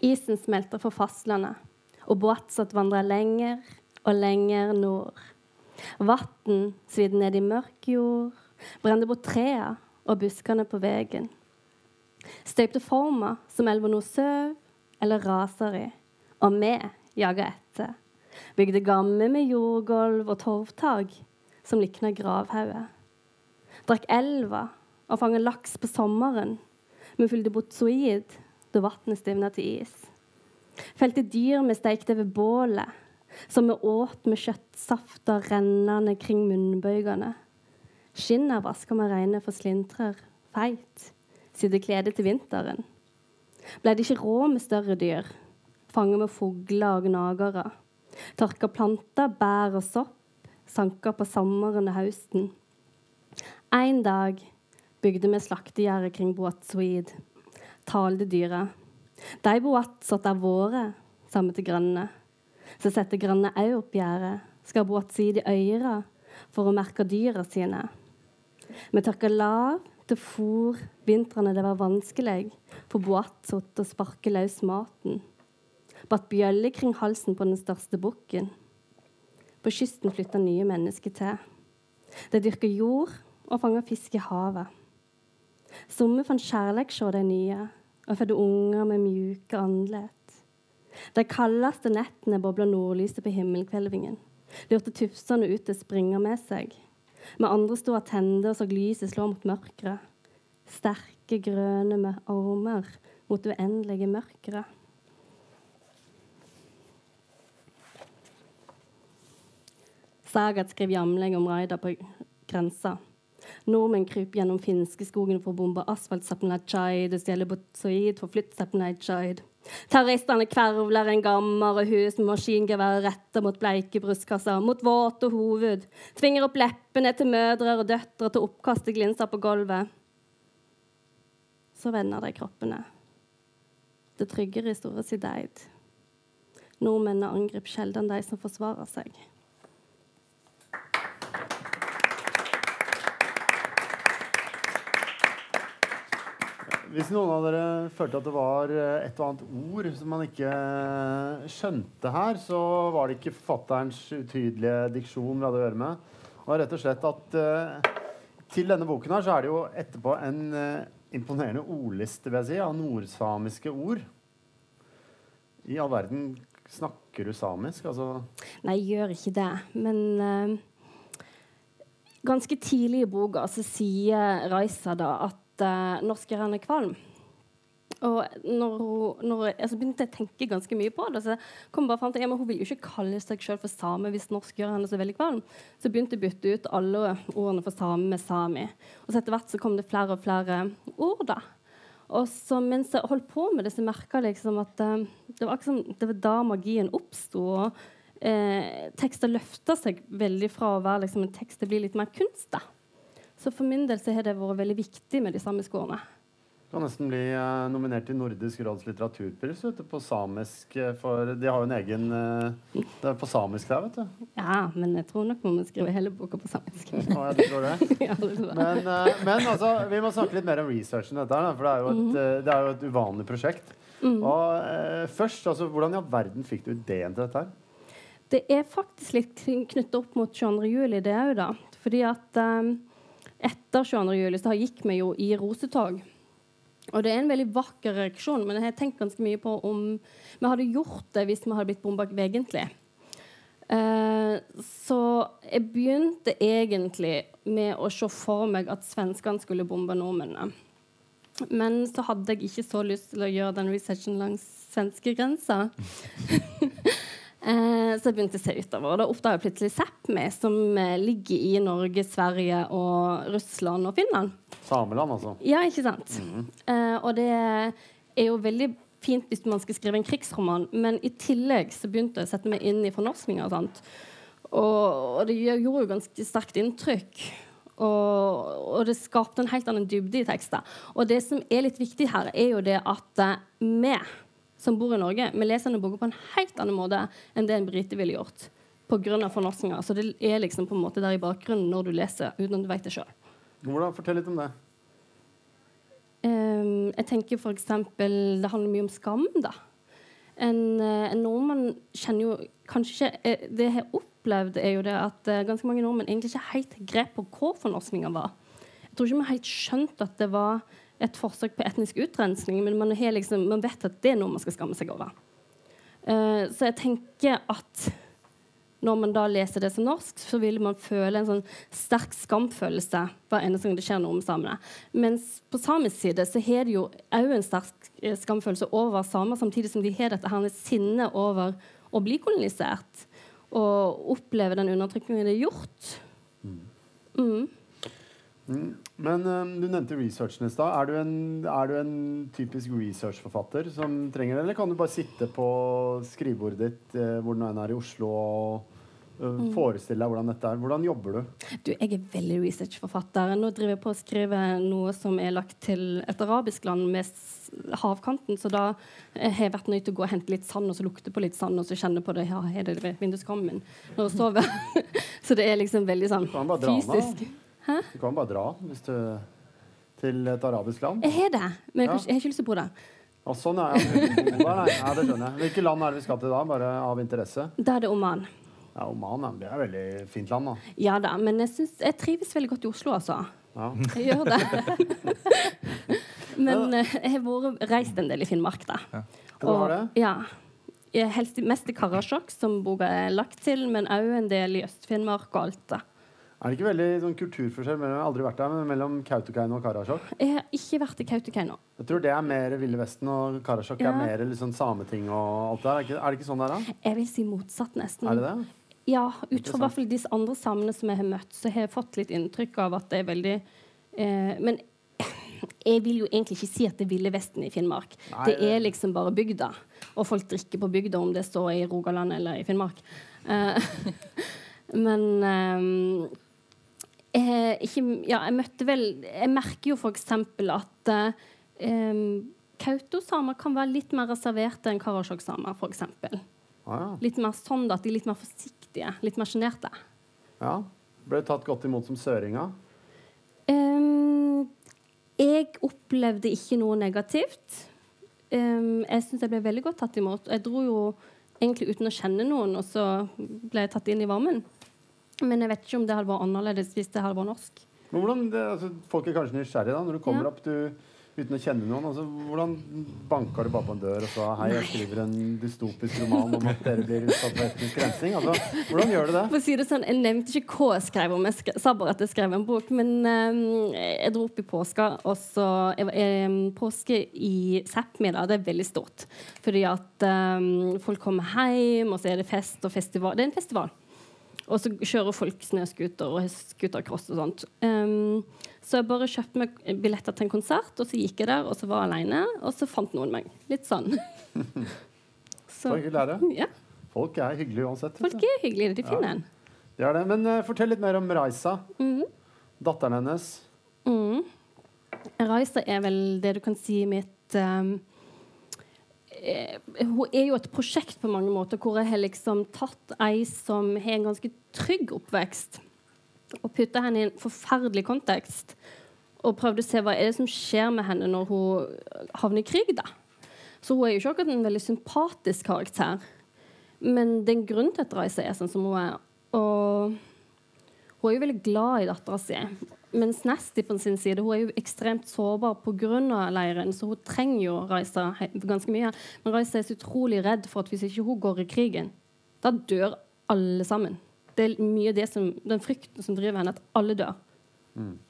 Isen smelter for fastlandet, og Boatsat vandrer lenger og lenger nord. Vann svidde ned i mørk jord, brente bort trea og buskene på veien. Støypte former som elva nå søv eller raser i, og vi jaga etter. Bygde gamme med jordgulv og torvtak som likna gravhauger. Drakk elva og fanga laks på sommeren. Vi fylte botsoid da vannet stivna til is. Felte dyr vi steikte ved bålet, som vi åt med kjøttsafter rennende kring munnbøygene. Skinnet vasker med reine for slintrer, feit, sitter klede til vinteren. Ble det ikke råd med større dyr, fanget med fugler og gnagere. Tørka planter, bær og sopp, Sanker på sommeren og høsten. En dag bygde vi slaktegjerdet kring Boatsuid. Talte dyra. De satt er våre, sammen til grønne. Så setter grønne òg opp gjerdet, skal Boatsuid i øyra for å merke dyra sine. Vi tørka lav til fôr vintrene det var vanskelig for Boatsot og sparke løs maten. Batt bjølle kring halsen på den største bukken. På kysten flytta nye mennesker til. De dyrka jord og fanga fisk i havet. Somme fant kjærleik hos de nye og fødde unger med mjuke andlet. De kaldeste nettene bobla nordlyset på himmelkvelvingen. Lurte tufsene ut til å springe med seg. Med andre sto attende og så lyset slå mot mørket. Sterke, grønne med armer mot uendelige mørket. Sagat skrev jamleg om raida på grensa. Nordmenn kryper gjennom finskeskogen for å bombe asfaltsapnajid og stjele botsoid for flyttsapnajid. Terroristene kvervler en gammer og hus med maskingevær retta mot bleike brystkasser, mot våte hoved, tvinger opp leppene til mødre og døtre til å oppkaste glinser på gulvet. Så vender de kroppene. Det tryggere i store sideid. Nordmennene angriper sjelden de som forsvarer seg. Hvis noen av dere følte at det var eh, et og annet ord som man ikke skjønte her, så var det ikke forfatterens utydelige diksjon vi hadde å gjøre med. Og rett og slett at uh, til denne boken her så er det jo etterpå en, uh, imponerende ordliste, vil jeg si, av nordsamiske ord. I all verden snakker du samisk? Altså Nei, jeg gjør ikke det. Men uh, ganske tidlig i boka så sier Raisa da at uh, 'Norsk er kvalm. Og når, hun- når altså begynte jeg å tenke ganske mye på det, så kom bare frem til ja, hun vil jo ikke kalle seg selv for same hvis norsk gjør henne så veldig kvalm. Så begynte jeg å bytte ut alle ordene for same med sami. Og så etter hvert så kom det flere og flere ord, da. Og så mens jeg holdt på med det, så merka jeg liksom at uh, det var liksom, det var da magien oppsto. Og eh, tekster løfta seg veldig fra å være liksom, en tekst til å bli litt mer kunst. da. Så for min del så har det vært veldig viktig med de samiske ordene. Kan nesten bli eh, nominert til Nordisk råds litteraturpris vet du, på samisk. eh, For de har jo en egen eh, [LAUGHS] Det er på samisk der, vet du. Ja, men jeg tror nok man må skrive hele boka på samisk. Å, ja, du tror det? [LAUGHS] ja, det tror jeg. Men, eh, men altså, vi må snakke litt mer om researchen dette her, da, for det er jo et, eh, det er jo et uvanlig prosjekt. Og eh, først, altså, Hvordan i all verden fikk du ideen til dette? her? Det er faktisk litt knytta opp mot 22. juli, det òg, da. Fordi at um, etter 22. juli så gikk vi jo i rosetog. Og det er en veldig vakker reaksjon, men jeg har tenkt ganske mye på om vi hadde gjort det hvis vi hadde blitt bomba egentlig. Eh, så jeg begynte egentlig med å se for meg at svenskene skulle bombe nordmennene. Men så hadde jeg ikke så lyst til å gjøre den researchen langs svenskegrensa. [LAUGHS] Eh, så jeg begynte å se utover, og da oppdaga jeg plutselig Sápmi, som eh, ligger i Norge, Sverige, og Russland og Finland. Sameland, altså. Ja, ikke sant? Eh, og det er jo veldig fint hvis man skal skrive en krigsroman, men i tillegg så begynte jeg å sette meg inn i fornorskninga og sånt. Og, og det gjorde jo ganske sterkt inntrykk. Og, og det skapte en helt annen dybde i tekster. Og det som er litt viktig her, er jo det at vi som bor i Norge, vi leser denne boka på en helt annen måte enn det en brite ville gjort. Pga. fornorskinga. Så det er liksom på en måte der i bakgrunnen når du leser, uten at du vet det sjøl. Hvordan, Fortell litt om det. Um, jeg tenker for eksempel, Det handler mye om skam. da. En, eh, en nordmann kjenner jo kanskje ikke eh, Det jeg har opplevd, er jo det at eh, ganske mange nordmenn egentlig ikke helt grep på hva fornorskninga var. Jeg tror ikke vi helt skjønte at det var et forsøk på etnisk utrensning, men man, har liksom, man vet at det er noe man skal skamme seg over. Uh, så jeg tenker at når man da leser det som norsk, så vil man føle en sånn sterk skamfølelse hver eneste gang det skjer noe med samene. Mens på samisk side så har de jo òg en sterk eh, skamfølelse over samer, samtidig som de har dette her sinnet over å bli kolonisert og oppleve den undertrykkingen det er gjort. Mm. Men um, du nevnte researchen i stad. Er, du en- er du en typisk researchforfatter som trenger det, eller kan du bare sitte på skrivebordet ditt eh, hvor du nå er i Oslo og uh, forestille deg hvordan dette er? Hvordan jobber du? Du, jeg er veldig researchforfatter. Nå driver jeg på å skrive noe som er lagt til et arabisk land med havkanten, så da eh, har jeg vært nødt til å gå og hente litt sand, og så lukte på litt sand, og så kjenne på det ja, er det ved vinduskarmen min når jeg sover. [LAUGHS] så det er liksom veldig sånn kan fysisk. Du kan bare dra hvis du, til et arabisk land. Jeg har det, men jeg, Ja. jeg har ikke lyst til å bo der. Og sånn. Nei, nei, det skjønner jeg. Hvilke land er det vi skal til da? Bare av interesse? Da er det Oman. Ja, Oman ja. det er et veldig fint land, da. Ja da, men jeg, synes, jeg trives veldig godt i Oslo, altså. Ja. Jeg gjør det. [LAUGHS] men eh, jeg har vært reist en del i Finnmark, da. Du har det? ja. Helst mest i Karasjok, som boka er lagt til, men òg en del i Øst-Finnmark og Alta. Er det ikke veldig sånn kulturforskjell mellom, jeg har aldri vært der, men mellom Kautokeino og Karasjok? Jeg har ikke vært i Kautokeino. Jeg tror det er mer Ville Vesten, og Karasjok Ja. er mer sånn sameting og alt det der. Er, det ikke- er det ikke sånn der, da? Jeg vil si motsatt, nesten. Er det det? Ja, ut fra de andre samene som jeg har møtt, så har jeg fått litt inntrykk av at det er veldig eh, Men [CLEARS THROAT] jeg vil jo egentlig ikke si at det er Ville Vesten i Finnmark. Nei, det er liksom bare bygda. Og folk drikker på bygda, om det står i Rogaland eller i Finnmark. Eh, [LAUGHS] men eh, jeg, ikke, ja, jeg møtte vel Jeg merker jo f.eks. at eh, Kautosamer kan være litt mer reserverte enn Karasjok-samer, f.eks. Ah, ja. Litt mer sånn at de er litt mer forsiktige, litt mer sjenerte. ja. Ble tatt godt imot som søringa? Um, jeg opplevde ikke noe negativt. Um, jeg syns jeg ble veldig godt tatt imot. Jeg dro jo egentlig uten å kjenne noen, og så ble jeg tatt inn i varmen. Men jeg vet ikke om det hadde vært annerledes hvis det hadde vært norsk. Men hvordan, det, altså, Folk er kanskje nysgjerrige da, når du kommer Ja. opp. Du, uten å kjenne noen? Altså, hvordan banka du bare på en dør og sa hei, jeg skriver en dystopisk roman om at dere blir utsatt for etnisk rensing? Altså, hvordan gjør du det? For å si det sånn, Jeg nevnte ikke hva jeg skrev om, jeg skrev, sa bare at jeg skrev en bok. Men um, jeg dro opp i påska, og så eh, Påske i Sápmi, det er veldig stort. Fordi at um, folk kommer hjem, og så er det fest og festival. Det er en festival. Og så kjører folk snøscooter og scootercross og sånt. Um, så jeg bare kjøpte meg billetter til en konsert, og så gikk jeg der, og så var jeg aleine, og så fant noen meg. Litt sånn. [LAUGHS] Så hyggelig er det. ja. Folk er hyggelige uansett. Folk er hyggelige. De finner en. Det er det. Men uh, fortell litt mer om Raisa. Datteren hennes. Mm. Raisa er vel det du kan si mitt um, Hun er jo et prosjekt på mange måter, hvor jeg har liksom tatt ei som har en ganske trygg oppvekst, og putta henne i en forferdelig kontekst, og prøvd å se hva er det som skjer med henne når hun havner i krig. da. Så hun er jo ikke akkurat en veldig sympatisk karakter. Men det er en grunn til at Raisa er sånn som hun er. Og hun er jo veldig glad i dattera si. Mens Nasty på sin side hun er jo ekstremt sårbar pga. leiren, så hun trenger jo Raisa ganske mye. Men Raisa er så utrolig redd for at hvis ikke hun går i krigen, da dør alle sammen. Det er mye det som, den frykten som driver henne, at alle dør.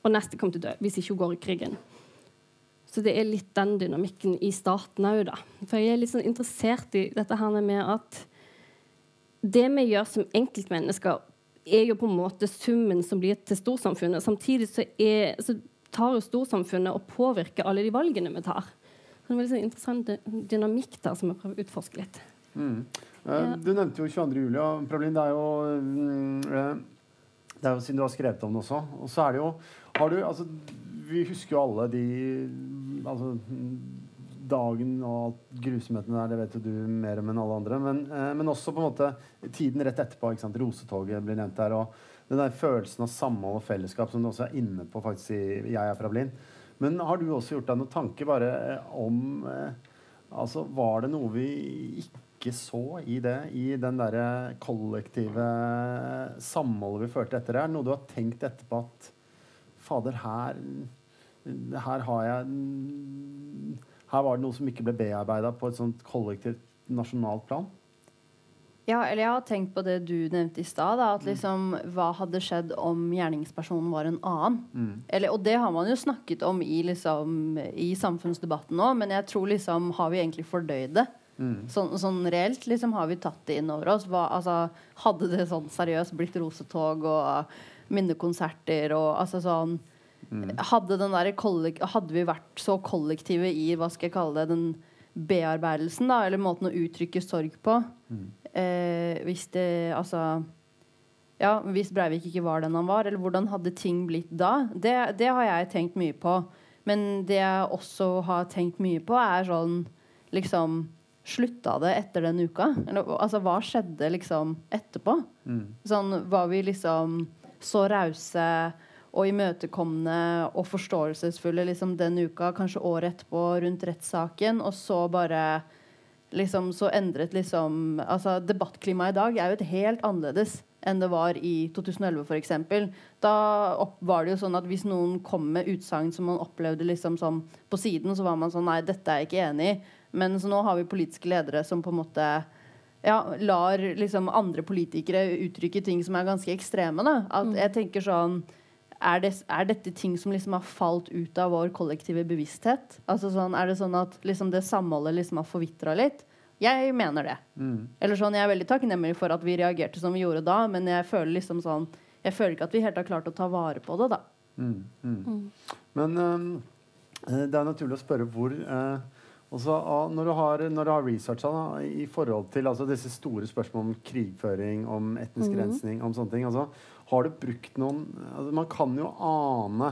Og Nasty kommer til å dø hvis ikke hun går i krigen. Så det er litt den dynamikken i staten òg, da. For jeg er litt sånn interessert i dette her med at det vi gjør som enkeltmennesker, er jo på en måte summen som blir til storsamfunnet. Samtidig så, er, så tar jo storsamfunnet og påvirker alle de valgene vi tar. Så det er en veldig sånn interessant dynamikk der som jeg prøver å utforske litt. Mm. Ja. Du nevnte jo 22. juli, og Prableen, det er jo mm, eh, Det er jo siden du har skrevet om det også. Og så er det jo har du, altså, Vi husker jo alle de altså, dagen og grusomhetene der, det vet jo du mer om enn alle andre. Men, eh, men også på en måte tiden rett etterpå. ikke sant, Rosetoget blir nevnt der. og den der følelsen av samhold og fellesskap som du også er inne på faktisk i 'Jeg er fra Blind'. Men har du også gjort deg noen tanke bare eh, om eh, Altså, var det noe vi ikke så i det, i den derre kollektive samholdet vi følte etter det? Er det noe du har tenkt etterpå at Fader, her Her har jeg Her var det noe som ikke ble bearbeida på et sånt kollektivt nasjonalt plan? Ja, eller jeg har tenkt på det du nevnte i stad. At liksom, hva hadde skjedd om gjerningspersonen var en annen? Eller, og det har man jo snakket om i, liksom, i samfunnsdebatten nå, men jeg tror liksom Har vi egentlig fordøyd det? Sånn, sånn reelt liksom har vi tatt det inn over oss. Hva, altså, hadde det sånn seriøst blitt rosetog og minnekonserter og altså sånn hadde, den der hadde vi vært så kollektive i hva skal jeg kalle det, den bearbeidelsen, da, eller måten å uttrykke sorg på eh, Hvis det Altså ja, Hvis Breivik ikke var den han var, eller hvordan hadde ting blitt da? Det, det har jeg tenkt mye på. Men det jeg også har tenkt mye på, er sånn liksom Slutta det etter den uka? Eller, altså, hva skjedde liksom etterpå? Sånn, Var vi liksom så rause og imøtekommende og forståelsesfulle liksom den uka, kanskje året etterpå, rundt rettssaken, og så bare liksom så endret liksom altså Debattklimaet i dag er jo et helt annerledes enn det var i 2011 f.eks. Da opp, var det jo sånn at hvis noen kom med utsagn som man opplevde liksom som på siden, så var man sånn Nei, dette er jeg ikke enig i. Men så nå har vi politiske ledere som på en måte ja, lar liksom andre politikere uttrykke ting som er ganske ekstreme. Da. At jeg tenker sånn er, det, er dette ting som liksom har falt ut av vår kollektive bevissthet? Altså sånn, Er det sånn at liksom det samholdet liksom har forvitra litt? Jeg mener det. Eller sånn, Jeg er veldig takknemlig for at vi reagerte som vi gjorde da, men jeg føler liksom sånn Jeg føler ikke at vi helt har klart å ta vare på det, da. Men øhm, eh, det er naturlig å spørre hvor uh, også, ah, når, du har, når du har researcha da, i forhold til altså, disse store spørsmålene om krigføring, om etnisk rensning, om sånne ting altså, Har du brukt noen altså, Man kan jo ane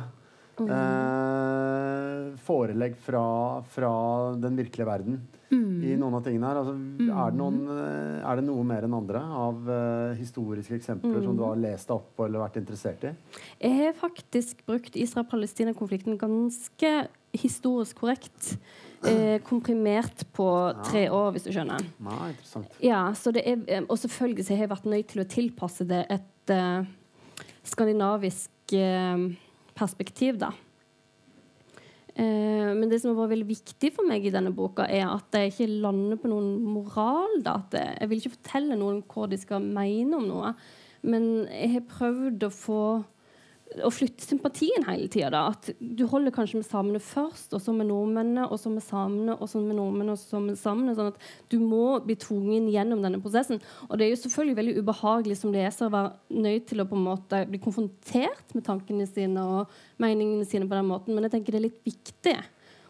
eh, forelegg fra, fra den virkelige verden i noen av tingene her. Altså, er, det noen, eh, er det noe mer enn andre av eh, historiske eksempler som du har lest deg opp på eller vært interessert i? Jeg har faktisk brukt Israel-Palestina-konflikten ganske historisk korrekt. Eh, komprimert på tre år, hvis du skjønner. Ja, interessant. Ja, så det eh, Og selvfølgelig har jeg vært nødt til å tilpasse det et eh, skandinavisk eh, perspektiv, da. Eh, men det som har vært veldig viktig for meg i denne boka, er at jeg ikke lander på noen moral. Da. Jeg vil ikke fortelle noen hva de skal mene om noe. Men jeg har prøvd å få å flytte sympatien hele tida. At du holder kanskje med samene først, og så med nordmennene, og så med samene, og så med nordmennene, og så med samene. Sånn at du må bli tvungen gjennom denne prosessen. Og det er jo selvfølgelig veldig ubehagelig som leser å være nødt til å på en måte bli konfrontert med tankene sine og meningene sine på den måten, men jeg tenker det er litt viktig.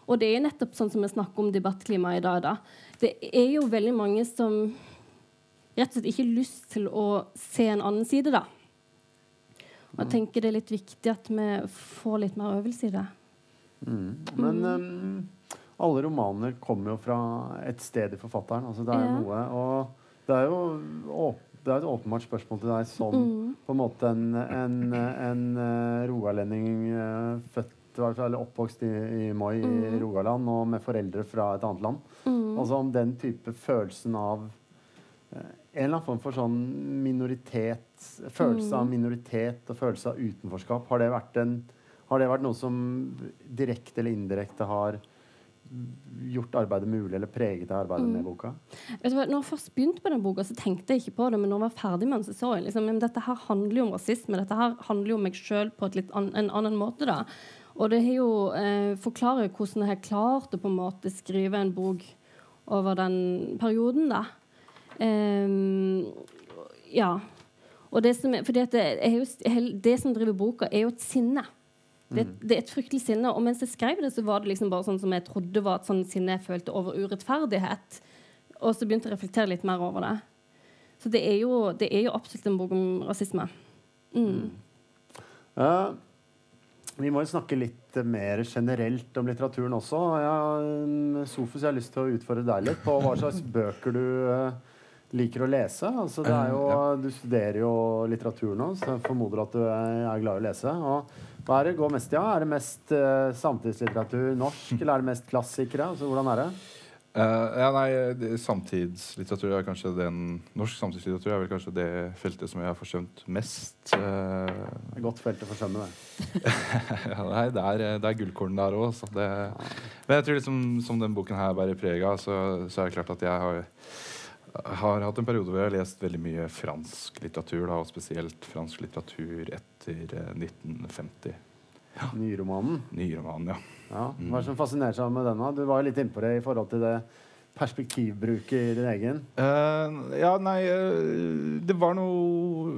Og det er nettopp sånn som vi snakker om debattklimaet i dag. da. Det er jo veldig mange som rett og slett ikke har lyst til å se en annen side, da. Og jeg tenker det er litt viktig at vi får litt mer øvelse i det. Mm. Men um, alle romaner kommer jo fra et sted i forfatteren. Altså, det er Ja. noe Og det er jo åp det er et åpenbart spørsmål til deg som Mm. på en måte en, en, en eh, rogalending eh, født i eller oppvokst i, i Moi i Mm. Rogaland og med foreldre fra et annet land. Mm. Altså om den type følelsen av eh, en eller annen form for sånn minoritet Følelse av Mm. minoritet og følelse av utenforskap. Har det vært, en, har det vært noe som direkte eller indirekte har gjort arbeidet mulig, eller preget av arbeidet Mm. med boka? Vet du hva, når jeg først begynte på den boka, så tenkte jeg ikke på det. Men når jeg var ferdig med den, så så jeg liksom, men dette her handler jo om rasisme. Dette her handler jo om meg sjøl på an, en annen måte. da. Og det har jo eh, forklarer hvordan jeg har klart å på en måte skrive en bok over den perioden, da. Um, ja. Og det som, er- det, er jo, det som driver boka, er jo et sinne. Det, det er et fryktelig sinne. Og mens jeg skrev det, så var det liksom bare sånn som jeg trodde var et sånn sinne jeg følte over urettferdighet. Og så begynte jeg å reflektere litt mer over det. Så det er jo, det er jo absolutt en bok om rasisme. Mm. Uh, vi må jo snakke litt mer generelt om litteraturen også. Ja, mm, Sofus, jeg har lyst til å utfordre deg litt på hva slags bøker du eh, liker å lese. Altså, det er jo, Du studerer jo litteratur nå, så jeg formoder at du er, glad i å lese. Og hva er det går mest i? Ja? Er det mest uh, samtidslitteratur norsk, [LAUGHS] eller er det mest klassikere? Altså, hvordan er det? Uh, ja, nei, Samtidslitteratur er kanskje den Norsk samtidslitteratur er vel kanskje det feltet som jeg har forsømt mest. Uh, Det er godt felt å forskjønne det. [LAUGHS] ja, nei, det er, det er gullkorn der òg. Men jeg tror liksom, som den boken her bærer preg av, så, så er det klart at jeg har, har hatt en periode hvor jeg har lest veldig mye fransk litteratur, da, og spesielt fransk litteratur etter eh, 1950. Nyromanen. Nyromanen, ja. Ja. Hva er det som fascinerer seg med den? Du var jo litt innpå det i forhold til det perspektivbruket i din egen. Uh, ja, nei uh, Det var noe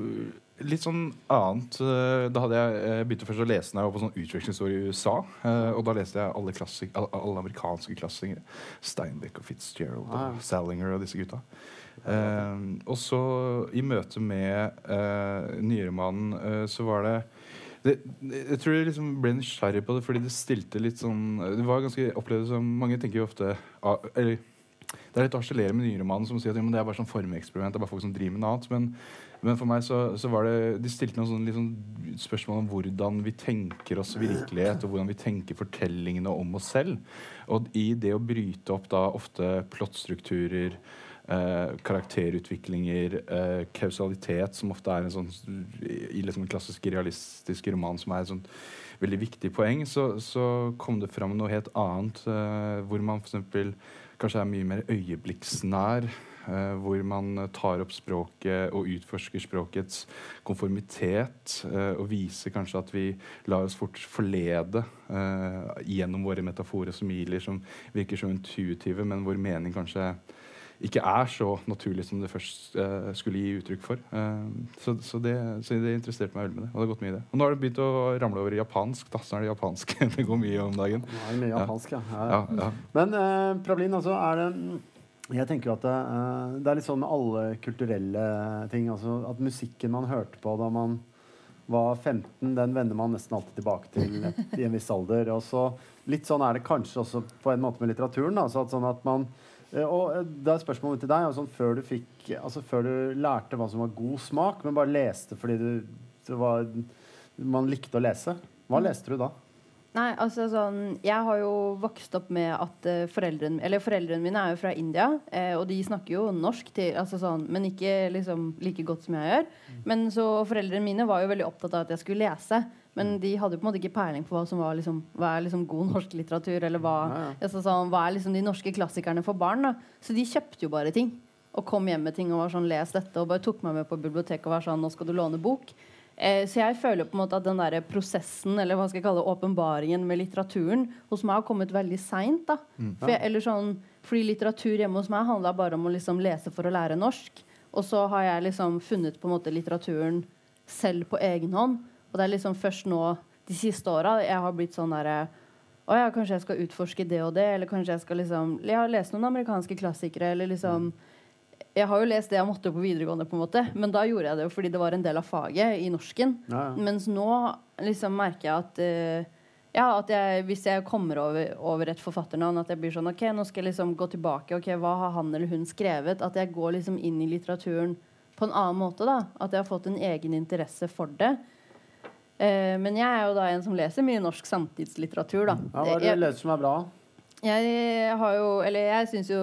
litt sånn annet. Eh, da hadde jeg uh, begynte først å lese når jeg var på sånn utvekslingsår i USA. eh, og da leste jeg alle, klassik alle, amerikanske klassikere. Steinbeck og Fitzgerald Ah. og Salinger og disse gutta. Eh, og så i møte med uh, Nyremannen så var det det, jeg tror jeg liksom ble nysgjerrig på det fordi det stilte litt sånn Det var ganske opplevd som Mange tenker jo ofte ah, Eller det er litt å harselere med nyromanen som sier at ja, men det er bare sånn formeksperiment. Det er bare folk som driver med noe annet. Men, men for meg så, så var det De stilte noen sånne sånn spørsmål om hvordan vi tenker oss virkelighet, og hvordan vi tenker fortellingene om oss selv. Og i det å bryte opp da ofte plottstrukturer, eh, karakterutviklinger, eh, kausalitet, som ofte er en sånn i liksom en klassisk realistisk roman som er et sånt veldig viktig poeng, så, så kom det fram noe helt annet, eh, hvor man f.eks. kanskje er mye mer øyeblikksnær. Eh, hvor man tar opp språket og utforsker språkets konformitet. eh, og viser kanskje at vi lar oss fort forlede eh, gjennom våre metaforer som smiler som virker så intuitive, men hvor mening kanskje ikke er så naturlig som det først eh, skulle gi uttrykk for. Eh, så, så, det, så det interesserte meg veldig med det. Og det har gått mye i det. Og nå har det begynt å ramle over i japansk. Da, så er det japansk [LAUGHS] det går mye om dagen. Det mye japansk, ja. ja, Ja, ja. ja. Men eh, Prablin, altså er det Jeg tenker jo at det, eh, det er litt sånn med alle kulturelle ting. Altså at musikken man hørte på da man var 15, den vender man nesten alltid tilbake til et, [LAUGHS] i en viss alder. Og så Litt sånn er det kanskje også på en måte med litteraturen. Da, så at, sånn at man eh, og eh, da er spørsmålet til deg altså, før, du fikk, altså, før du lærte hva som var god smak, men bare leste fordi du, var, man likte å lese. Hva leste du da? Nei, altså sånn Jeg har jo vokst opp med at uh, foreldrene Eller foreldrene mine er jo fra India, eh, og de snakker jo norsk, til, altså sånn, men ikke liksom like godt som jeg gjør. Men så foreldrene mine var jo veldig opptatt av at jeg skulle lese. Men de hadde jo på en måte ikke peiling på hva som var liksom, hva er liksom god norsk litteratur. Eller hva, Ja, ja. altså sånn, hva er liksom de norske klassikerne for barn. da Så de kjøpte jo bare ting. Og kom hjem med ting og var sånn les dette. Og bare tok meg med på biblioteket og var sånn nå skal du låne bok. Eh, så jeg føler på en måte at den der prosessen eller hva skal jeg kalle det, åpenbaringen med litteraturen hos meg har kommet veldig seint. da. For sånn, fordi litteratur hjemme hos meg handla bare om å liksom lese for å lære norsk. Og så har jeg liksom funnet på en måte litteraturen selv på egen hånd. Og det er liksom først nå de siste åra jeg har blitt sånn derre å ja, kanskje jeg skal utforske det og det, eller kanskje jeg skal liksom Jeg har lest noen amerikanske klassikere, eller liksom Jeg har jo lest det jeg måtte på videregående, på en måte, men da gjorde jeg det jo fordi det var en del av faget i norsken. Ja, ja. Mens nå liksom merker jeg at uh, ja, at jeg, hvis jeg kommer over, over et forfatternavn, at jeg blir sånn OK, nå skal jeg liksom gå tilbake. ok, Hva har han eller hun skrevet? At jeg går liksom inn i litteraturen på en annen måte. da, At jeg har fått en egen interesse for det. Uh, men jeg er jo da en som leser mye norsk samtidslitteratur. da. Ja, hva er det du leser som er bra? Jeg har jo Eller jeg syns jo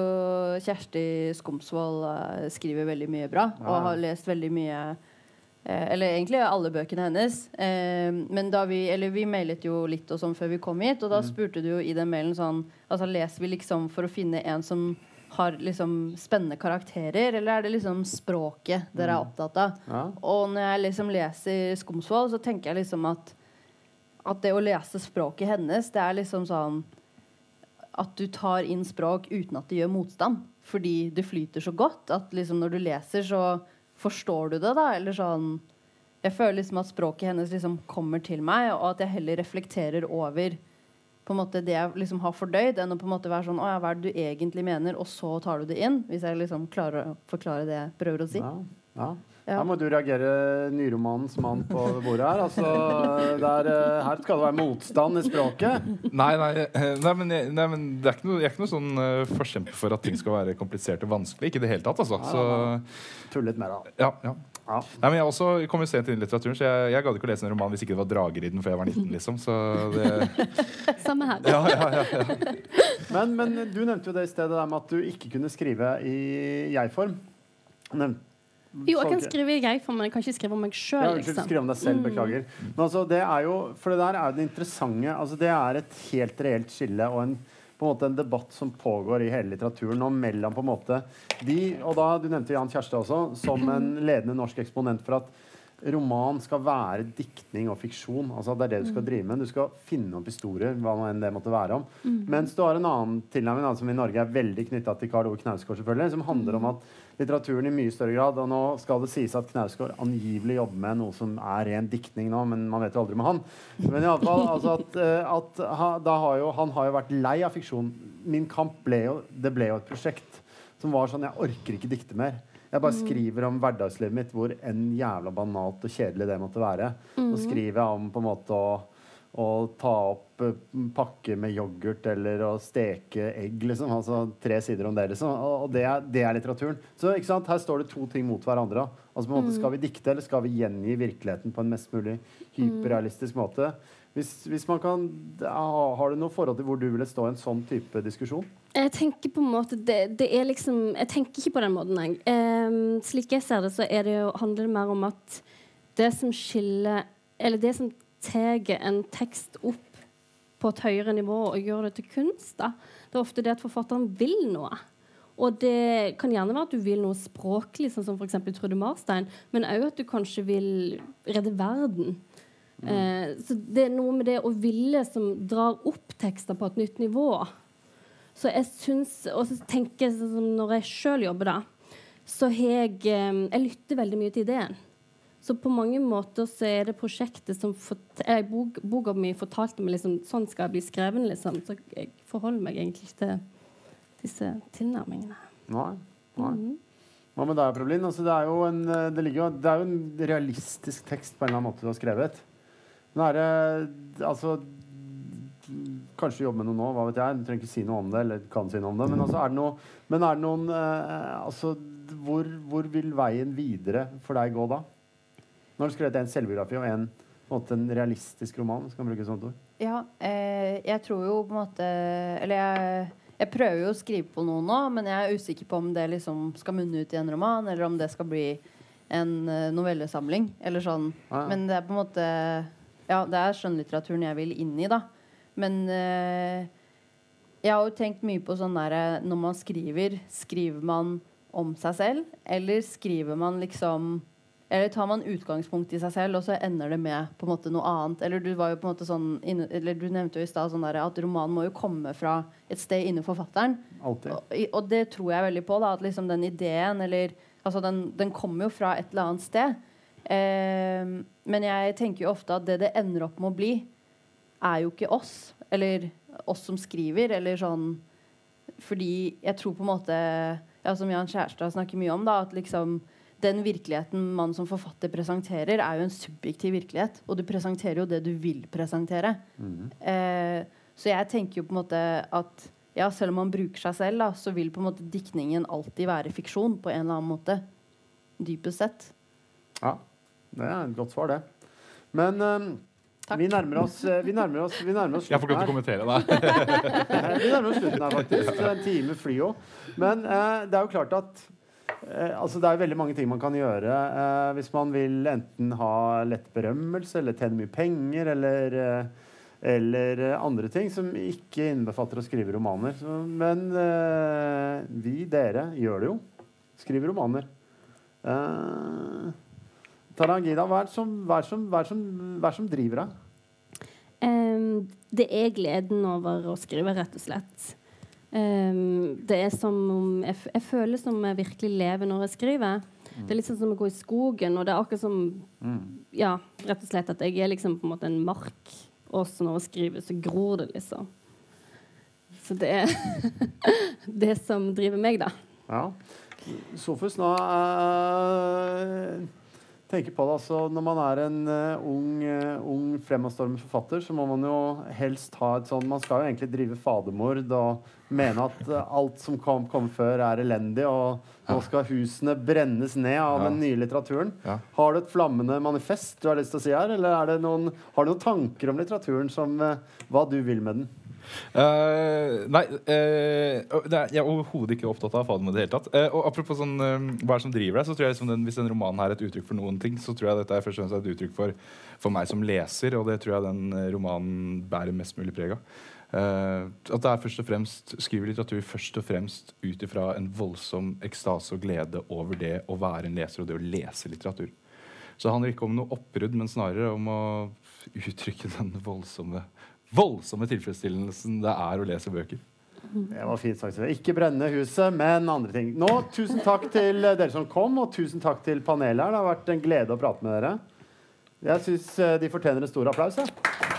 Kjersti Skomsvold eh, skriver veldig mye bra. Og har lest veldig mye eh, Eller egentlig alle bøkene hennes. Eh, men da vi Eller vi mailet jo litt og sånn før vi kom hit, og da spurte du jo i den mailen sånn Altså leser vi liksom for å finne en som har liksom spennende karakterer, eller er det liksom språket dere er opptatt av? Ja. Og når jeg liksom leser Skomsvold, så tenker jeg liksom at at det å lese språket hennes, det er liksom sånn at du tar inn språk uten at det gjør motstand. Fordi det flyter så godt at liksom når du leser, så forstår du det, da. Eller sånn Jeg føler liksom at språket hennes liksom kommer til meg, og at jeg heller reflekterer over på en måte det jeg liksom har fordøyd, enn å på en måte være sånn Å ja, hva er det du egentlig mener? Og så tar du det inn. Hvis jeg liksom klarer å forklare det jeg prøver å si. Ja. ja. Ja. Her må du reagere, nyromanens mann på bordet her. Altså, det er, eh, her skal det være motstand i språket. Nei, nei, eh, nei, men, nei, men det er ikke noe, jeg er ikke noe sånn uh, forkjemper for at ting skal være komplisert og vanskelig. Ikke i det hele tatt, altså. Så, Tullet mer, da. ja, ja. Ja. Nei, men Jeg også kom jo sent inn i litteraturen, så jeg, jeg gadd ikke å lese en roman hvis ikke det var drager i den før jeg var 19. liksom Så det, [LAUGHS] Samme her. ja, ja, ja, ja. Men, men du nevnte jo det i stedet der med at du ikke kunne skrive i jeg-form. Nevn- Jo, jeg kan skrive jeg for men jeg kan ikke skrive om meg Ja, sjøl. unnskyld, Liksom. skrive om deg selv, beklager. Men altså, det er jo, for det der er jo det interessante altså, Det er et helt reelt skille og en, på en måte en debatt som pågår i hele litteraturen nå mellom på en måte de Og da, du nevnte Jan Kjerste også, som en ledende norsk eksponent for at roman skal være diktning og fiksjon. Altså Det er det du skal drive med. Du skal finne opp historier, hva enn det måtte være om. Mens du har en annen tilnærming som i Norge er veldig knytta til Karl Ove Knausgård, selvfølgelig, som handler om at litteraturen i mye større grad Og nå skal det sies at Knausgård angivelig jobber med noe som er ren diktning nå, men man vet jo aldri med han. Men i alle fall, altså at, eh, at da har jo, han har jo vært lei av fiksjon. Min kamp ble jo, det ble jo et prosjekt som var sånn Jeg orker ikke dikte mer. Jeg bare skriver om hverdagslivet mitt, hvor enn jævla banalt og kjedelig det måtte være. Og skriver jeg om på en måte å, å ta opp eh, pakke med yoghurt eller å steke egg, liksom. Altså tre sider om det, liksom. Og, og det, er, det er litteraturen. Så ikke sant? her står det to ting mot hverandre. Altså på en måte Skal vi dikte, eller skal vi gjengi virkeligheten på en mest mulig hyperrealistisk måte? Hvis, hvis man kan, Har du noe forhold til hvor du ville stå i en sånn type diskusjon? Jeg tenker på en måte det, det er liksom Jeg tenker ikke på den måten, jeg. Um, slik jeg ser det, så det jo, handler det mer om at det som skiller Eller det som tar en tekst opp på et høyere nivå og gjør det til kunst, da, det er ofte det at forfatteren vil noe. Og det kan gjerne være at du vil noe språklig, sånn som f.eks. Trude Marstein, men òg at du kanskje vil redde verden. Eh, så det er noe med det å ville som drar opp tekster på et nytt nivå. Så jeg syns Og så tenker jeg sånn som når jeg sjøl jobber, da, så har jeg eh, Jeg lytter veldig mye til ideen. Så på mange måter så er det prosjektet som eh, bok, Boka mi fortalte meg liksom sånn skal jeg bli skreven, liksom. Så jeg forholder meg egentlig ikke til disse tilnærmingene. Nei. Nei. Mhm. Hva med deg, Prolin? Altså, det, er jo en, det, ligger det er jo en realistisk tekst på en eller annen måte du har skrevet. Men er det Altså Kanskje du jobber med noe nå, hva vet jeg. Du trenger ikke si noe om det. eller kan si noe om det, Men, altså, er, det noe, men er det noen eh, altså, hvor, hvor vil veien videre for deg gå da? Nå har du skrevet en selvbiografi og en på en måte en realistisk roman? Skal man bruke et sånt ord? Ja, eh, jeg tror jo på en måte Eller jeg, jeg prøver jo å skrive på noe nå, men jeg er usikker på om det liksom skal munne ut i en roman, eller om det skal bli en eh, novellesamling. Eller sånn. Ah, ja. Men det er på en måte Ja, det er skjønnlitteraturen jeg vil inn i, da. Men eh, jeg har jo tenkt mye på sånn derre Når man skriver, skriver man om seg selv, eller skriver man liksom eller tar man utgangspunkt i seg selv, og så ender det med på en måte noe annet? Eller du var jo på en måte sånn eller du nevnte jo i stad sånn at romanen må jo komme fra et sted inni forfatteren. Og, og det tror jeg veldig på. da, At liksom den ideen eller altså den, den kommer jo fra et eller annet sted. Eh, men jeg tenker jo ofte at det det ender opp med å bli, er jo ikke oss. Eller oss som skriver, eller sånn Fordi jeg tror på en måte ja, Som Jan Kjærstad snakker mye om, da, at liksom den virkeligheten man som forfatter presenterer, er jo en subjektiv virkelighet. Og du presenterer jo det du vil presentere. Eh, så jeg tenker jo på en måte at ja, selv om man bruker seg selv, da, så vil på en måte diktningen alltid være fiksjon på en eller annen måte. Dypest sett. Ja, det er et godt svar, det. Men Takk. Vi nærmer oss eh, Vi nærmer oss, vi nærmer oss Jeg får ikke lov til å kommentere, da. [LAUGHS] vi nærmer oss slutten her, faktisk. Så En time flyr jo. Men eh, det er jo klart at eh, altså Det er veldig mange ting man kan gjøre eh, hvis man vil enten ha lett berømmelse eller tjene mye penger eller eh, eller eh, andre ting som ikke innbefatter å skrive romaner. Så, men eh, vi, dere, gjør det jo. Skriver romaner. Uh, Tarangida, hva er det som, som, som, som driver deg? Um, det er gleden over å skrive, rett og slett. Um, det er som om jeg, jeg føler som jeg virkelig lever når jeg skriver. Det er litt sånn som å gå i skogen, og det er akkurat som Ja, rett og slett at jeg er liksom på en måte en mark, og så når jeg skriver, så gror det, liksom. Så det er [LAUGHS] det som driver meg, da. Ja. Sofus, nå eh, tenker på det altså Når man er en uh, ung, uh, ung fremadstormende forfatter, så må man jo helst ha et sånn Man skal jo egentlig drive fadermord og mene at uh, alt som kom, kom før, er elendig, og nå skal husene brennes ned av Ja. den nye litteraturen. Ja. Har du et flammende manifest du har lyst til å si her, eller er det noen, har du noen tanker om litteraturen som hva du vil med den? Eh, nei, uh, det er, jeg er overhodet ikke opptatt av fadermord i det hele tatt. Uh, og apropos sånn, eh, hva er det som driver deg, så tror jeg liksom den, hvis den romanen her er et uttrykk for noen ting, så tror jeg dette er først og fremst et uttrykk for, for meg som leser, og det tror jeg den eh, romanen bærer mest mulig preg av. Eh, at det er først og fremst skriver litteratur først og fremst ut ifra en voldsom ekstase og glede over det å være en leser og det å lese litteratur. Så det handler ikke om noe oppbrudd, men snarere om å uttrykke den voldsomme voldsomme tilfredsstillelsen det er å lese bøker. Det var fint sagt. Ikke brenne huset, men andre ting. Nå, Tusen takk til dere som kom, og tusen takk til panelet her. Det har vært en glede å prate med dere. Jeg syns de fortjener en stor applaus. Ja.